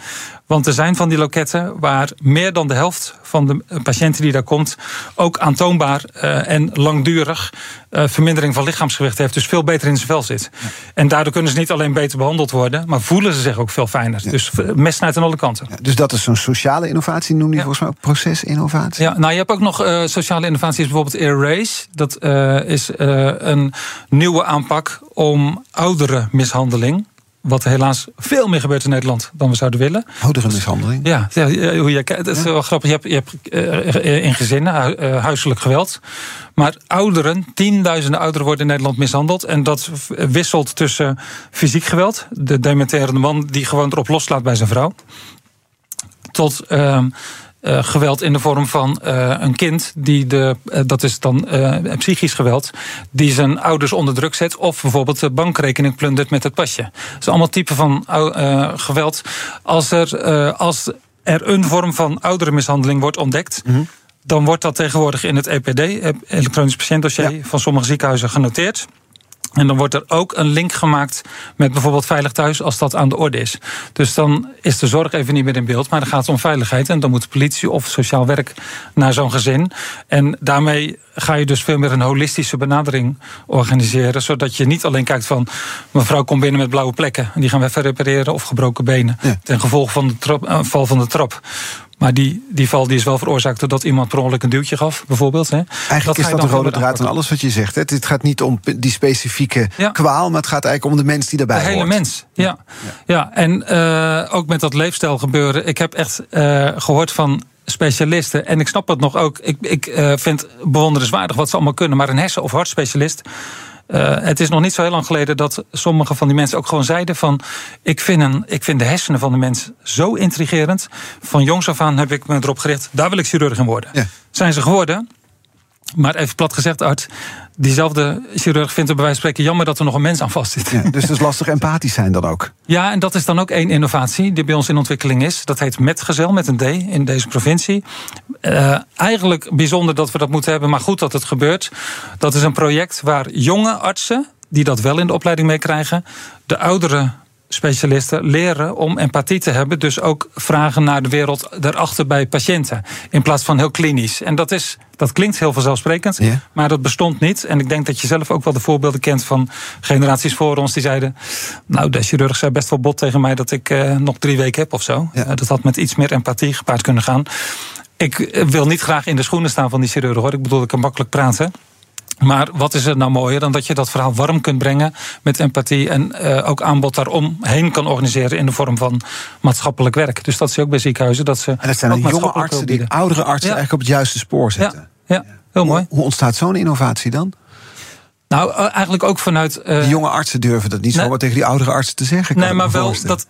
Want er zijn van die loketten waar meer dan de helft van de patiënten die daar komt... ook aantoonbaar eh, en langdurig eh, vermindering van lichaamsgewicht heeft, dus veel beter in zijn vel zit. En daardoor kunnen ze niet alleen beter behandeld worden, maar voelen ze zich ook veel fijner. Dus mes snijdt aan alle kanten. Ja, dus dat is zo'n sociale innovatie, noem je volgens mij ook procesinnovatie. Ja, nou je hebt ook nog sociale innovaties, bijvoorbeeld Erase. Dat is een nieuwe aanpak om oudere mishandeling wat helaas veel meer gebeurt in Nederland dan we zouden willen. Oudere mishandeling? Ja, ja hoe je, het is wel grappig. Je hebt, je hebt uh, in gezinnen uh, huiselijk geweld. Maar ouderen, tienduizenden ouderen worden in Nederland mishandeld. En dat wisselt tussen fysiek geweld. De dementerende man die gewoon erop loslaat bij zijn vrouw. Tot uh, uh, geweld in de vorm van uh, een kind die de, uh, dat is dan psychisch geweld, die zijn ouders onder druk zet of bijvoorbeeld de bankrekening plundert met het pasje. Dat is allemaal typen van geweld. Als er, als er een vorm van ouderenmishandeling wordt ontdekt. Mm -hmm. Dan wordt dat tegenwoordig in het EPD, elektronisch patiëntdossier, ja. van sommige ziekenhuizen genoteerd. En dan wordt er ook een link gemaakt met bijvoorbeeld Veilig Thuis als dat aan de orde is. Dus dan is de zorg even niet meer in beeld, maar dan gaat het om veiligheid. En dan moet de politie of sociaal werk naar zo'n gezin. En daarmee ga je dus veel meer een holistische benadering organiseren. Zodat je niet alleen kijkt van mevrouw komt binnen met blauwe plekken. En die gaan we even repareren of gebroken benen. Ja. Ten gevolge van de trap, uh, val van de trap. Maar die, die val die is wel veroorzaakt doordat iemand per ongeluk een duwtje gaf, bijvoorbeeld. Hè. Eigenlijk dat is dat de rode draad in alles wat je zegt. Hè? Het gaat niet om die specifieke ja. kwaal, maar het gaat eigenlijk om de mens die daarbij hoort. De hele mens, ja. ja. ja. en uh, ook met dat leefstijl gebeuren. Ik heb echt uh, gehoord van specialisten. En ik snap het nog ook. Ik, ik uh, vind bewonderenswaardig wat ze allemaal kunnen. Maar een hersen- of hartspecialist. Uh, het is nog niet zo heel lang geleden dat sommige van die mensen ook gewoon zeiden van... Ik vind, een, ik vind de hersenen van de mens zo intrigerend. Van jongs af aan heb ik me erop gericht, daar wil ik chirurg in worden. Ja. Zijn ze geworden, maar even plat gezegd, arts, diezelfde chirurg vindt er bij wijze van spreken jammer dat er nog een mens aan vast zit. Ja, dus het is lastig empathisch zijn dan ook. Ja, en dat is dan ook één innovatie die bij ons in ontwikkeling is. Dat heet Metgezel met een D in deze provincie. Uh, eigenlijk bijzonder dat we dat moeten hebben, maar goed dat het gebeurt. Dat is een project waar jonge artsen, die dat wel in de opleiding meekrijgen, de oudere specialisten leren om empathie te hebben. Dus ook vragen naar de wereld daarachter bij patiënten. In plaats van heel klinisch. En dat, is, dat klinkt heel vanzelfsprekend, maar dat bestond niet. En ik denk dat je zelf ook wel de voorbeelden kent van generaties voor ons die zeiden. Nou, de chirurg zei best wel bot tegen mij dat ik uh, nog drie weken heb of zo. Uh, dat had met iets meer empathie gepaard kunnen gaan. Ik wil niet graag in de schoenen staan van die chirurg hoor. Ik bedoel, ik kan makkelijk praten. Maar wat is er nou mooier dan dat je dat verhaal warm kunt brengen met empathie en uh, ook aanbod daaromheen kan organiseren in de vorm van maatschappelijk werk. Dus dat zie je ook bij ziekenhuizen. Dat ze en dat zijn dan jonge artsen die oudere artsen ja. eigenlijk op het juiste spoor zetten. Ja, ja. heel mooi. Hoe, hoe ontstaat zo'n innovatie dan? Nou, eigenlijk ook vanuit. Uh, die jonge artsen durven dat niet nee, zomaar tegen die oudere artsen te zeggen. Nee, maar wel dat,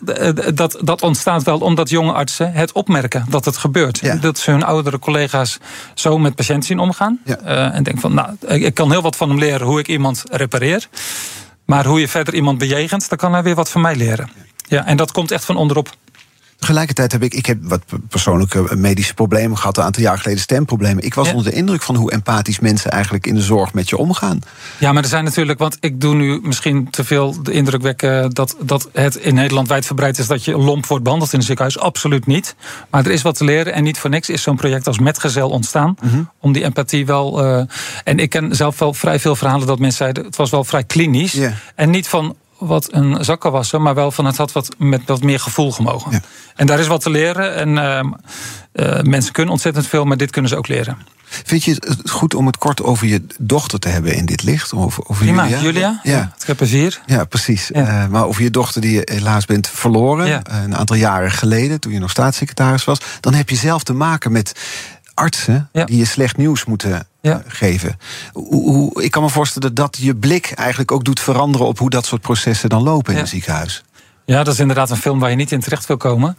dat, dat ontstaat wel omdat jonge artsen het opmerken dat het gebeurt. Ja. Dat ze hun oudere collega's zo met patiënten zien omgaan. Ja. Uh, en denk van, nou, ik kan heel wat van hem leren hoe ik iemand repareer. Maar hoe je verder iemand bejegent, dan kan hij weer wat van mij leren. Ja, en dat komt echt van onderop. Tegelijkertijd heb ik, ik heb wat persoonlijke medische problemen gehad, een aantal jaar geleden stemproblemen. Ik was ja. onder de indruk van hoe empathisch mensen eigenlijk in de zorg met je omgaan. Ja, maar er zijn natuurlijk, want ik doe nu misschien te veel de indruk wekken dat, dat het in Nederland wijdverbreid is dat je lomp wordt behandeld in een ziekenhuis. Absoluut niet. Maar er is wat te leren en niet voor niks is zo'n project als Metgezel ontstaan. Mm -hmm. Om die empathie wel. Uh, en ik ken zelf wel vrij veel verhalen dat mensen zeiden, het was wel vrij klinisch. Yeah. En niet van wat een zakkenwasser, maar wel van het had wat met wat meer gevoel gemogen. Ja. En daar is wat te leren. En uh, uh, mensen kunnen ontzettend veel, maar dit kunnen ze ook leren. Vind je het goed om het kort over je dochter te hebben in dit licht? Over, over Prima, Julia? Julia? Ja. Ik heb er vier. Ja, precies. Ja. Uh, maar over je dochter die je helaas bent verloren. Ja. een aantal jaren geleden, toen je nog staatssecretaris was. Dan heb je zelf te maken met artsen ja. die je slecht nieuws moeten ja. geven. Hoe, hoe, ik kan me voorstellen dat je blik eigenlijk ook doet veranderen op hoe dat soort processen dan lopen in een ziekenhuis. Ja, dat is inderdaad een film waar je niet in terecht wil komen.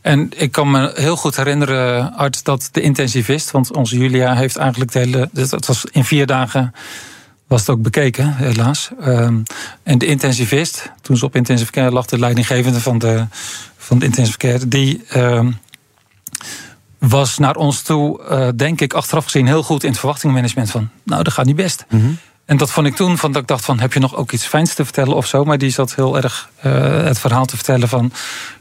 En ik kan me heel goed herinneren, arts, dat de intensivist, want onze Julia heeft eigenlijk de hele. Het was in vier dagen. Was het ook bekeken, helaas. Um, en de intensivist, toen ze op intensive care lag, de leidinggevende van de, van de intensive care, die. Um, was naar ons toe, uh, denk ik, achteraf gezien heel goed in het verwachtingmanagement van, nou, dat gaat niet best. -hmm. En dat vond ik toen, van, dat ik dacht van, heb je nog ook iets fijns te vertellen of zo? Maar die zat heel erg uh, het verhaal te vertellen van...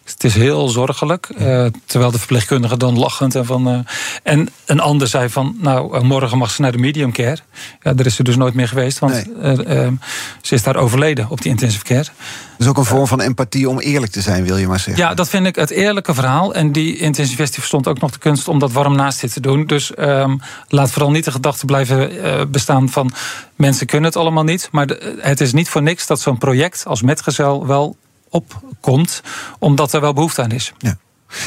het is heel zorgelijk. Uh, terwijl de verpleegkundige dan lachend en van... Uh, en een ander zei van, nou, morgen mag ze naar de medium care. Ja, daar is ze dus nooit meer geweest, want nee. ze is daar overleden op die intensive care. Dus ook een vorm van empathie om eerlijk te zijn, wil je maar zeggen. Ja, dat vind ik het eerlijke verhaal. En die intensivist verstond ook nog de kunst om dat warm naast dit te doen. Dus um, laat vooral niet de gedachte blijven bestaan van mensen kunnen het allemaal niet. Maar de, het is niet voor niks dat zo'n project als metgezel wel opkomt, omdat er wel behoefte aan is. Ja.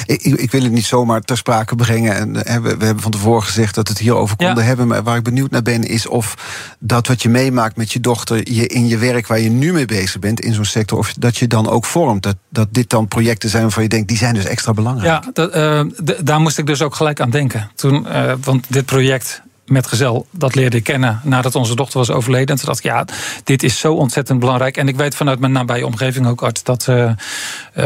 Ik, ik, wil het niet zomaar ter sprake brengen. En, we, we, hebben van tevoren gezegd dat we het hierover konden ja. hebben. Maar waar ik benieuwd naar ben, is of dat wat je meemaakt met je dochter je in je werk waar je nu mee bezig bent, in zo'n sector, of dat je dan ook vormt. Dat, dat dit dan projecten zijn waarvan je denkt, die zijn dus extra belangrijk. Ja, dat, uh, daar moest ik dus ook gelijk aan denken. Toen, uh, want dit project metgezel, dat leerde ik kennen nadat onze dochter was overleden. En toen dacht ik, ja, dit is zo ontzettend belangrijk. En ik weet vanuit mijn nabije omgeving ook, arts, dat uh,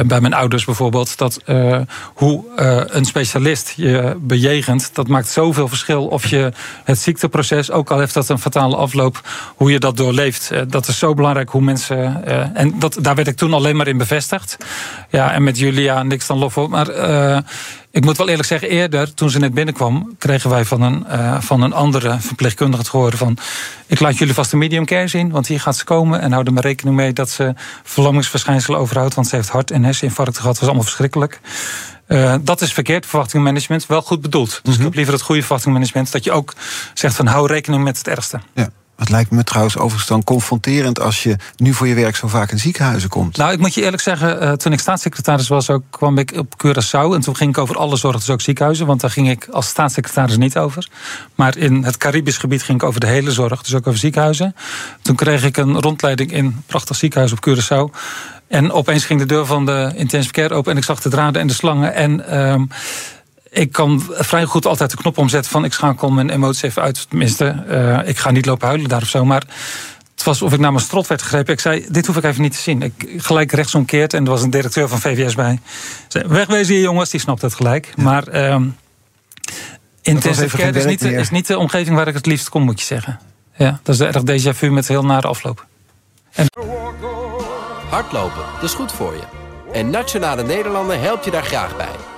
bij mijn ouders bijvoorbeeld, dat uh, hoe een specialist je bejegent, dat maakt zoveel verschil. Of je het ziekteproces, ook al heeft dat een fatale afloop, hoe je dat doorleeft. dat is zo belangrijk hoe mensen. en dat, daar werd ik toen alleen maar in bevestigd. Ja, en met Julia niks dan lof op. Maar ik moet wel eerlijk zeggen, eerder, toen ze net binnenkwam, kregen wij van een, uh, van een andere verpleegkundige het horen van. Ik laat jullie vast de medium care zien, want hier gaat ze komen. En hou er maar rekening mee dat ze verlammingsverschijnselen overhoudt. Want ze heeft hart- en herseninfarct gehad. Dat was allemaal verschrikkelijk. Uh, dat is verkeerd verwachtingmanagement, wel goed bedoeld. Dus mm -hmm. ik heb liever het goede verwachtingmanagement. Dat je ook zegt van hou rekening met het ergste. Ja. Het lijkt me trouwens overigens dan confronterend als je nu voor je werk zo vaak in ziekenhuizen komt. Nou, ik moet je eerlijk zeggen, uh, toen ik staatssecretaris was, ook, kwam ik op Curaçao. En toen ging ik over alle zorg, dus ook ziekenhuizen. Want daar ging ik als staatssecretaris niet over. Maar in het Caribisch gebied ging ik over de hele zorg, dus ook over ziekenhuizen. Toen kreeg ik een rondleiding in een prachtig ziekenhuis op Curaçao. En opeens ging de deur van de intensive care open en ik zag de draden en de slangen. En. Uh, ik kan vrij goed altijd de knop omzetten van ik schakel mijn emoties even uit. Tenminste, uh, ik ga niet lopen huilen daar of zo. Maar het was of ik naar mijn strot werd gegrepen. Ik zei, dit hoef ik even niet te zien. Ik gelijk rechtsomkeerd en er was een directeur van VVS bij. Ik zei, wegwezen hier jongens, die snapt het gelijk. Ja. Maar um, intensive care is niet, de, is niet de omgeving waar ik het liefst kom, moet je zeggen. Ja, dat is erg déjà vu met heel nare afloop. En... Hardlopen, dat is goed voor je. En Nationale Nederlanden helpt je daar graag bij.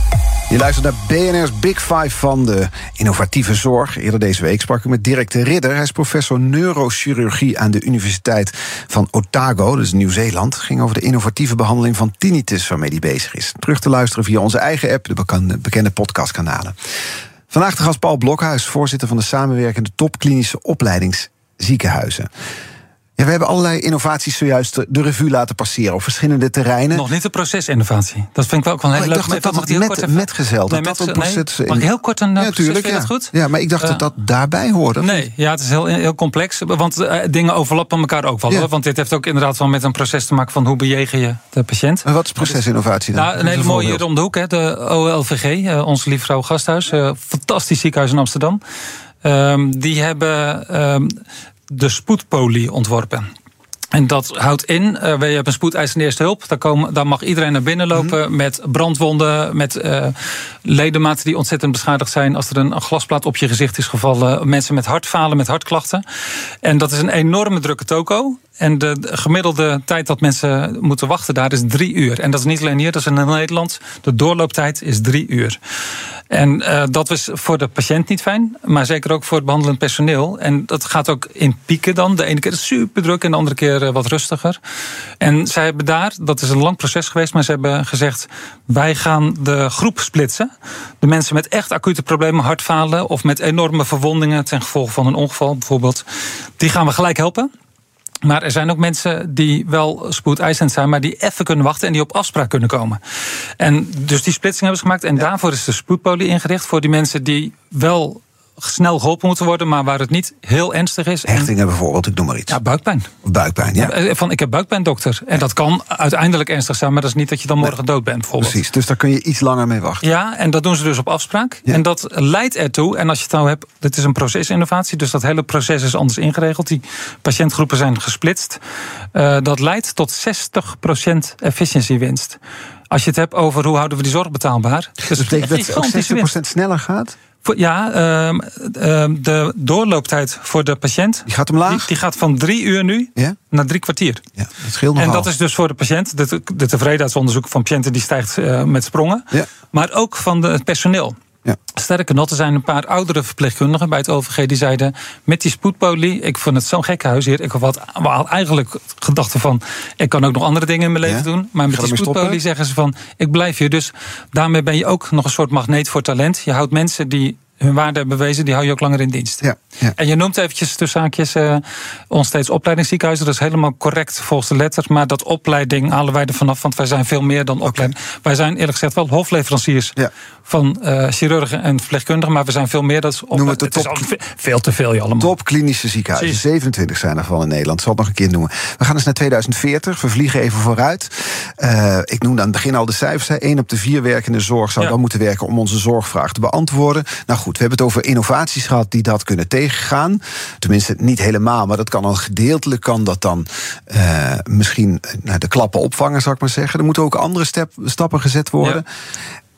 Je luistert naar BNR's Big Five van de innovatieve zorg. Eerder deze week sprak ik met Dirk de Ridder. Hij is professor neurochirurgie aan de Universiteit van Otago, dus Nieuw-Zeeland. Ging over de innovatieve behandeling van tinnitus waarmee hij bezig is. Terug te luisteren via onze eigen app, de bekende, bekende podcastkanalen. Vandaag de gast Paul Blokhuis, voorzitter van de samenwerkende topklinische opleidingsziekenhuizen. Ja, we hebben allerlei innovaties zojuist de revue laten passeren op verschillende terreinen. Nog niet de procesinnovatie. Dat vind ik wel, wel heel oh, leuk. Ik dacht dat, dat met, metgezel, dat nee, dat een proces... Nee, mag ik heel kort een ja, proces, tuurlijk, vind ja. dat goed? Ja, maar ik dacht uh, dat dat daarbij hoorde. Nee, ja, het is heel, heel complex. Want uh, dingen overlappen elkaar ook wel. Ja. Hoor, want dit heeft ook inderdaad wel met een proces te maken van hoe bejegen je de patiënt. En wat is procesinnovatie dan? Nou, een hele mooie hier om de hoek, hè, de OLVG, uh, onze lieve vrouw Gasthuis. fantastisch ziekenhuis in Amsterdam. Um, die hebben um, de spoedpolie ontworpen. En dat houdt in, uh, je hebt een spoedeisende eerste hulp. Daar, komen, daar mag iedereen naar binnen lopen -hmm. met brandwonden, met uh, ledematen die ontzettend beschadigd zijn. Als er een glasplaat op je gezicht is gevallen. Mensen met hartfalen, met hartklachten. En dat is een enorme drukke toko. En de gemiddelde tijd dat mensen moeten wachten daar is drie uur. En dat is niet alleen hier, dat is in Nederland. De doorlooptijd is drie uur. En uh, dat was voor de patiënt niet fijn, maar zeker ook voor het behandelend personeel. En dat gaat ook in pieken dan. De ene keer super druk en de andere keer uh, wat rustiger. En zij hebben daar, dat is een lang proces geweest, maar ze hebben gezegd: wij gaan de groep splitsen. De mensen met echt acute problemen, hartfalen of met enorme verwondingen ten gevolge van een ongeval bijvoorbeeld, die gaan we gelijk helpen. Maar er zijn ook mensen die wel spoedeisend zijn, maar die even kunnen wachten en die op afspraak kunnen komen. En dus die splitsing hebben ze gemaakt. En daarvoor is de spoedpolie ingericht voor die mensen die wel snel geholpen moeten worden, maar waar het niet heel ernstig is. Hechtingen bijvoorbeeld, ik noem maar iets. Ja, buikpijn. Buikpijn, ja. Eh, Van ik heb buikpijn, dokter. En dat kan uiteindelijk ernstig zijn, maar dat is niet dat je dan morgen dood bent, bijvoorbeeld. Precies, dus daar kun je iets langer mee wachten. Ja, en dat doen ze dus op afspraak. Ja. En dat leidt ertoe, en als je het nou hebt, dit is een procesinnovatie, dus dat hele proces is anders ingeregeld. Die patiëntgroepen zijn gesplitst. Eh, dat leidt tot 60% efficiëntiewinst. Als je het hebt over hoe houden we die zorg betaalbaar. Dus Dat betekent dat het ook gigantische winst. 60% sneller gaat? Ja, ehm, ehm, de doorlooptijd voor de patiënt. Die gaat omlaag? Die, die gaat van drie uur nu Ja? naar drie kwartier. Ja, dat scheelt nogal. En dat is dus voor de patiënt. De, de tevredenheidsonderzoek van patiënten die stijgt eh, met sprongen. Ja. Maar ook van de, het personeel. Ja. Sterker nog, er zijn een paar oudere verpleegkundigen bij het OVG die zeiden: met die spoedpolie, ik vond het zo'n gek huis hier. Ik had eigenlijk gedachten van: ik kan ook nog andere dingen in mijn leven Ja? doen. Maar met die spoedpolie zeggen ze van: ik blijf hier. Dus daarmee ben je ook nog een soort magneet voor talent. Je houdt mensen die hun waarde hebben bewezen, die hou je ook langer in dienst. Ja, ja. En je noemt eventjes tussen haakjes eh, ons steeds opleidingsziekenhuizen. Dat is helemaal correct volgens de letter. Maar dat opleiding halen wij er vanaf, want wij zijn veel meer dan opleiding. Wij zijn eerlijk gezegd wel hofleveranciers Ja. van eh, chirurgen en verpleegkundigen. Maar we zijn veel meer dan Noem het is top- ve- veel te veel je allemaal. Top klinische ziekenhuizen. Precies. 27 zijn er van in Nederland. Ik zal het nog een keer noemen. We gaan dus naar 2040. We vliegen even vooruit. Eh, ik noemde aan het begin al de cijfers. Hè. Eén op de vier werkende zorg zou dan moeten werken om onze zorgvraag te beantwoorden. Nou goed, we hebben het over innovaties gehad die dat kunnen tegengaan. Tenminste, niet helemaal, maar dat kan al gedeeltelijk kan dat dan eh, misschien nou, de klappen opvangen, zou ik maar zeggen. Er moeten ook andere step- stappen gezet worden.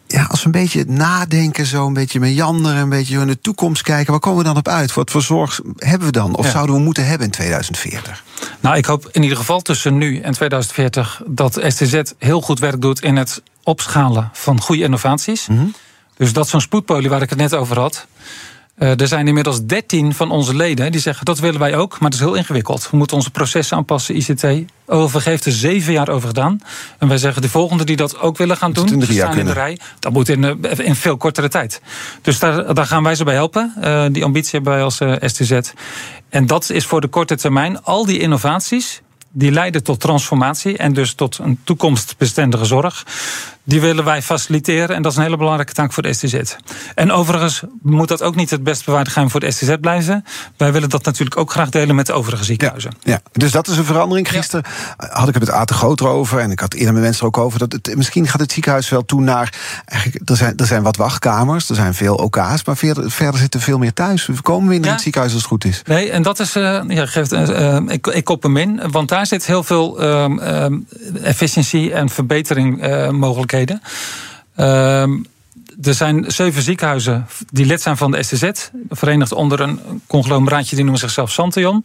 Ja, als we een beetje nadenken, zo een beetje meanderen, een beetje in de toekomst kijken, waar komen we dan op uit? Wat voor zorg hebben we dan? Of Ja. zouden we moeten hebben in 2040? Nou, ik hoop in ieder geval tussen nu en 2040 dat STZ heel goed werk doet in het opschalen van goede innovaties. Mhm. Dus dat zo'n spoedpolie waar ik het net over had. eh, er zijn inmiddels 13 van onze leden die zeggen dat willen wij ook, maar dat is heel ingewikkeld. We moeten onze processen aanpassen, ICT. OVG heeft er zeven jaar over gedaan. En wij zeggen de volgende die dat ook willen gaan doen, die staan in de rij. Dat moet in, eh, in veel kortere tijd. Dus daar, daar gaan wij ze bij helpen. Eh, die ambitie hebben wij als STZ. En dat is voor de korte termijn al die innovaties die leiden tot transformatie en dus tot een toekomstbestendige zorg. Die willen wij faciliteren en dat is een hele belangrijke taak voor de STZ. En overigens moet dat ook niet het best bewaarde geheim voor de STZ blijven. Wij willen dat natuurlijk ook graag delen met de overige ziekenhuizen. Ja, dus dat is een verandering. Gisteren had ik het met Aten Groter over. En ik had eerder met mensen ook over. Dat het, misschien gaat het ziekenhuis wel toe naar. Eigenlijk, er, zijn, er zijn wat wachtkamers, er zijn veel OK's. Maar verder, verder zitten veel meer thuis. We komen weer in Ja. het ziekenhuis als het goed is. Nee, en dat is. eh, ja, geeft, eh, eh, ik, ik kop hem in, want daar zit heel veel ehm, efficiëntie en verbetering eh, Ehm, er zijn zeven ziekenhuizen die lid zijn van de STZ, verenigd onder een conglomeraatje die noemen zichzelf Santion.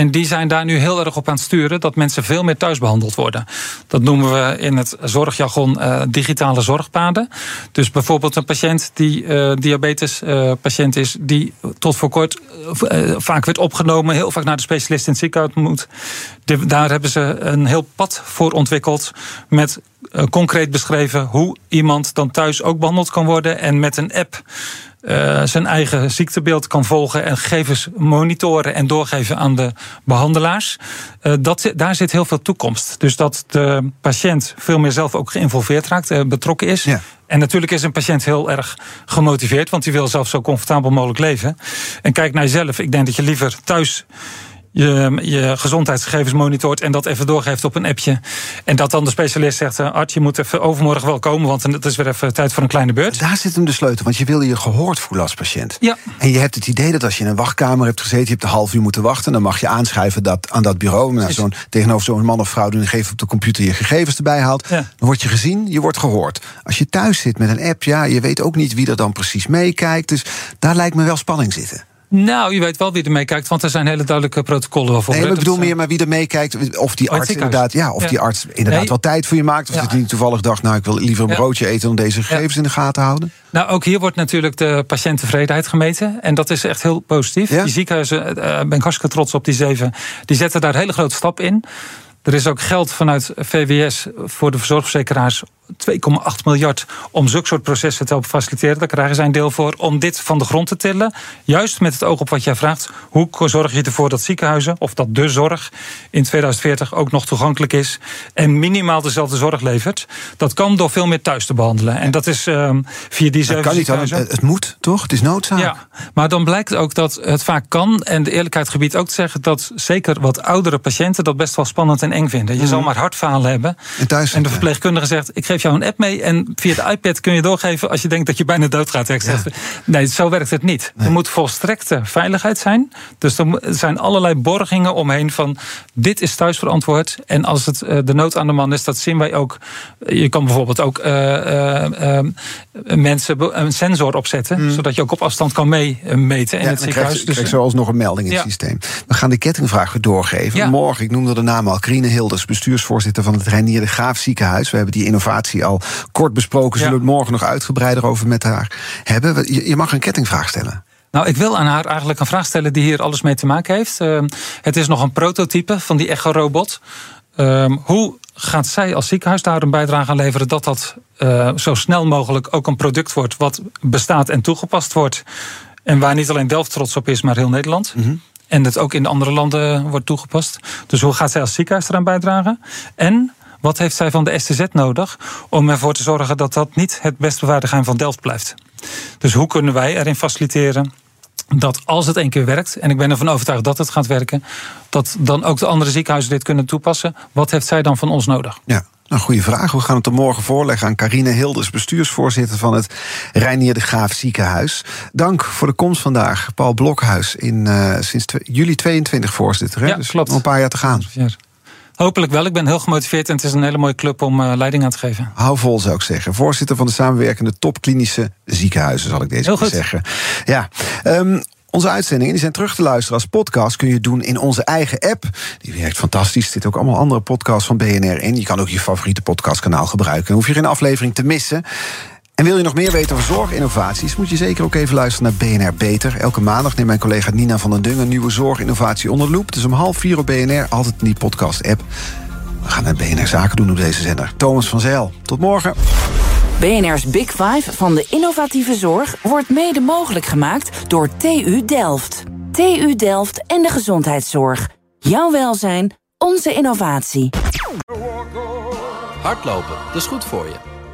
En die zijn daar nu heel erg op aan het sturen dat mensen veel meer thuis behandeld worden. Dat noemen we in het zorgjargon eh, digitale zorgpaden. Dus bijvoorbeeld een patiënt die eh diabetes eh, is, die tot voor kort vaak werd opgenomen, heel vaak naar de specialist in het ziekenhuis moet. Daar hebben ze een heel pad voor ontwikkeld met concreet beschreven hoe iemand dan thuis ook behandeld kan worden en met een app eh, zijn eigen ziektebeeld kan volgen en gegevens monitoren en doorgeven aan de behandelaars. Eh, dat, daar zit heel veel toekomst. Dus dat de patiënt veel meer zelf ook geïnvolveerd raakt, eh, betrokken is. Ja. En natuurlijk is een patiënt heel erg gemotiveerd, want die wil zelf zo comfortabel mogelijk leven. En kijk naar jezelf. Ik denk dat je liever thuis je, je gezondheidsgegevens monitort en dat even doorgeeft op een appje. En dat dan de specialist zegt: Art, je moet even overmorgen wel komen, want het is weer even tijd voor een kleine beurt. Daar zit hem de sleutel, want je wil je gehoord voelen als patiënt. Ja. En je hebt het idee dat als je in een wachtkamer hebt gezeten, je hebt een half uur moeten wachten, dan mag je aanschrijven dat, aan dat bureau. Nou, zo'n, tegenover zo'n man of vrouw die geeft op de computer je gegevens erbij haalt. Ja. Dan word je gezien, je wordt gehoord. Als je thuis zit met een app, ja, je weet ook niet wie er dan precies meekijkt. Dus daar lijkt me wel spanning zitten. Nou, je weet wel wie er meekijkt, want er zijn hele duidelijke protocollen waarvoor. Nee, maar ik bedoel meer, maar wie er meekijkt, of die Oh, arts inderdaad, ja, of Ja. die arts inderdaad Nee. wel tijd voor je maakt. Of Ja. dat hij toevallig dacht, nou, ik wil liever een broodje eten dan deze gegevens in de gaten houden. Nou, ook hier wordt natuurlijk de patiënttevredenheid gemeten. En dat is echt heel positief. Die ziekenhuizen, daar ben ik hartstikke trots op, die zeven. Die zetten daar hele grote stap in. Er is ook geld vanuit VWS voor de verzorgverzekeraars 2,8 miljard om zulke soort processen te helpen faciliteren. Daar krijgen zij een deel voor om dit van de grond te tillen. Juist met het oog op wat jij vraagt. Hoe zorg je ervoor dat ziekenhuizen, of dat de zorg in 2040 ook nog toegankelijk is en minimaal dezelfde zorg levert? Dat kan door veel meer thuis te behandelen. En dat is um, via die zeven ziekenhuizen. Het moet toch? Het is noodzaak. Ja, maar dan blijkt ook dat het vaak kan. En de eerlijkheid gebied ook te zeggen dat zeker wat oudere patiënten dat best wel spannend en eng vinden. Je mm. zal maar hartfalen hebben. En, thuis, en de verpleegkundige zegt: Ik geef jou een app mee. En via de iPad kun je doorgeven als je denkt dat je bijna doodgaat. Ja. Nee, zo werkt het niet. Er moet volstrekte veiligheid zijn. Dus er zijn allerlei borgingen omheen van dit is thuisverantwoord. En als het eh, de nood aan de man is, dat zien wij ook. Je kan bijvoorbeeld ook uh, uh, mensen een sensor opzetten, mm. zodat je ook op afstand kan meemeten in het ziekenhuis. Krijg, dus, krijg zo alsnog een melding in het systeem. We gaan de kettingvraag weer doorgeven. Morgen, ik noemde de naam al, Krine Hilders, bestuursvoorzitter van het Reinier de Graaf Ziekenhuis. We hebben die innovatie al kort besproken. Zullen we het morgen nog uitgebreider over met haar hebben? Je mag een kettingvraag stellen. Nou, ik wil aan haar eigenlijk een vraag stellen die hier alles mee te maken heeft. Ehm, het is nog een prototype van die echo-robot. Ehm, hoe gaat zij als ziekenhuis daar een bijdrage aan leveren dat dat uh, zo snel mogelijk ook een product wordt wat bestaat en toegepast wordt? En waar niet alleen Delft trots op is, maar heel Nederland. Mhm. En dat ook in andere landen wordt toegepast. Dus hoe gaat zij als ziekenhuis eraan bijdragen? En wat heeft zij van de STZ nodig om ervoor te zorgen dat dat niet het best bewaarde geheim van Delft blijft? Dus hoe kunnen wij erin faciliteren dat als het één keer werkt, en ik ben ervan overtuigd dat het gaat werken, dat dan ook de andere ziekenhuizen dit kunnen toepassen. Wat heeft zij dan van ons nodig? Ja. Nou, goede vraag. We gaan het er morgen voorleggen aan Carine Hilders, bestuursvoorzitter van het Reinier de Graaf Ziekenhuis. Dank voor de komst vandaag. Paul Blokhuis, in, uh, sinds juli 22 voorzitter. Hè? Ja, dus klopt. Nog een paar jaar te gaan. Ja. Hopelijk wel. Ik ben heel gemotiveerd en het is een hele mooie club om uh, leiding aan te geven. Hou vol, zou ik zeggen. Voorzitter van de samenwerkende topklinische ziekenhuizen, zal ik deze keer zeggen. Ja. Um, onze uitzendingen die zijn terug te luisteren als podcast. Kun je doen in onze eigen app. Die werkt fantastisch. Er zitten ook allemaal andere podcasts van BNR in. Je kan ook je favoriete podcastkanaal gebruiken. Dan hoef je geen aflevering te missen. En wil je nog meer weten over zorginnovaties, moet je zeker ook even luisteren naar BNR Beter. Elke maandag neemt mijn collega Nina van den Dungen een nieuwe zorginnovatie onder loep. Dus om half vier op BNR, altijd in die podcast-app. We gaan naar BNR Zaken doen op deze zender. Thomas van Zeil, tot morgen. BNR's Big Five van de innovatieve zorg wordt mede mogelijk gemaakt door TU Delft. TU Delft en de gezondheidszorg. Jouw welzijn, onze innovatie. Hardlopen, dat is goed voor je.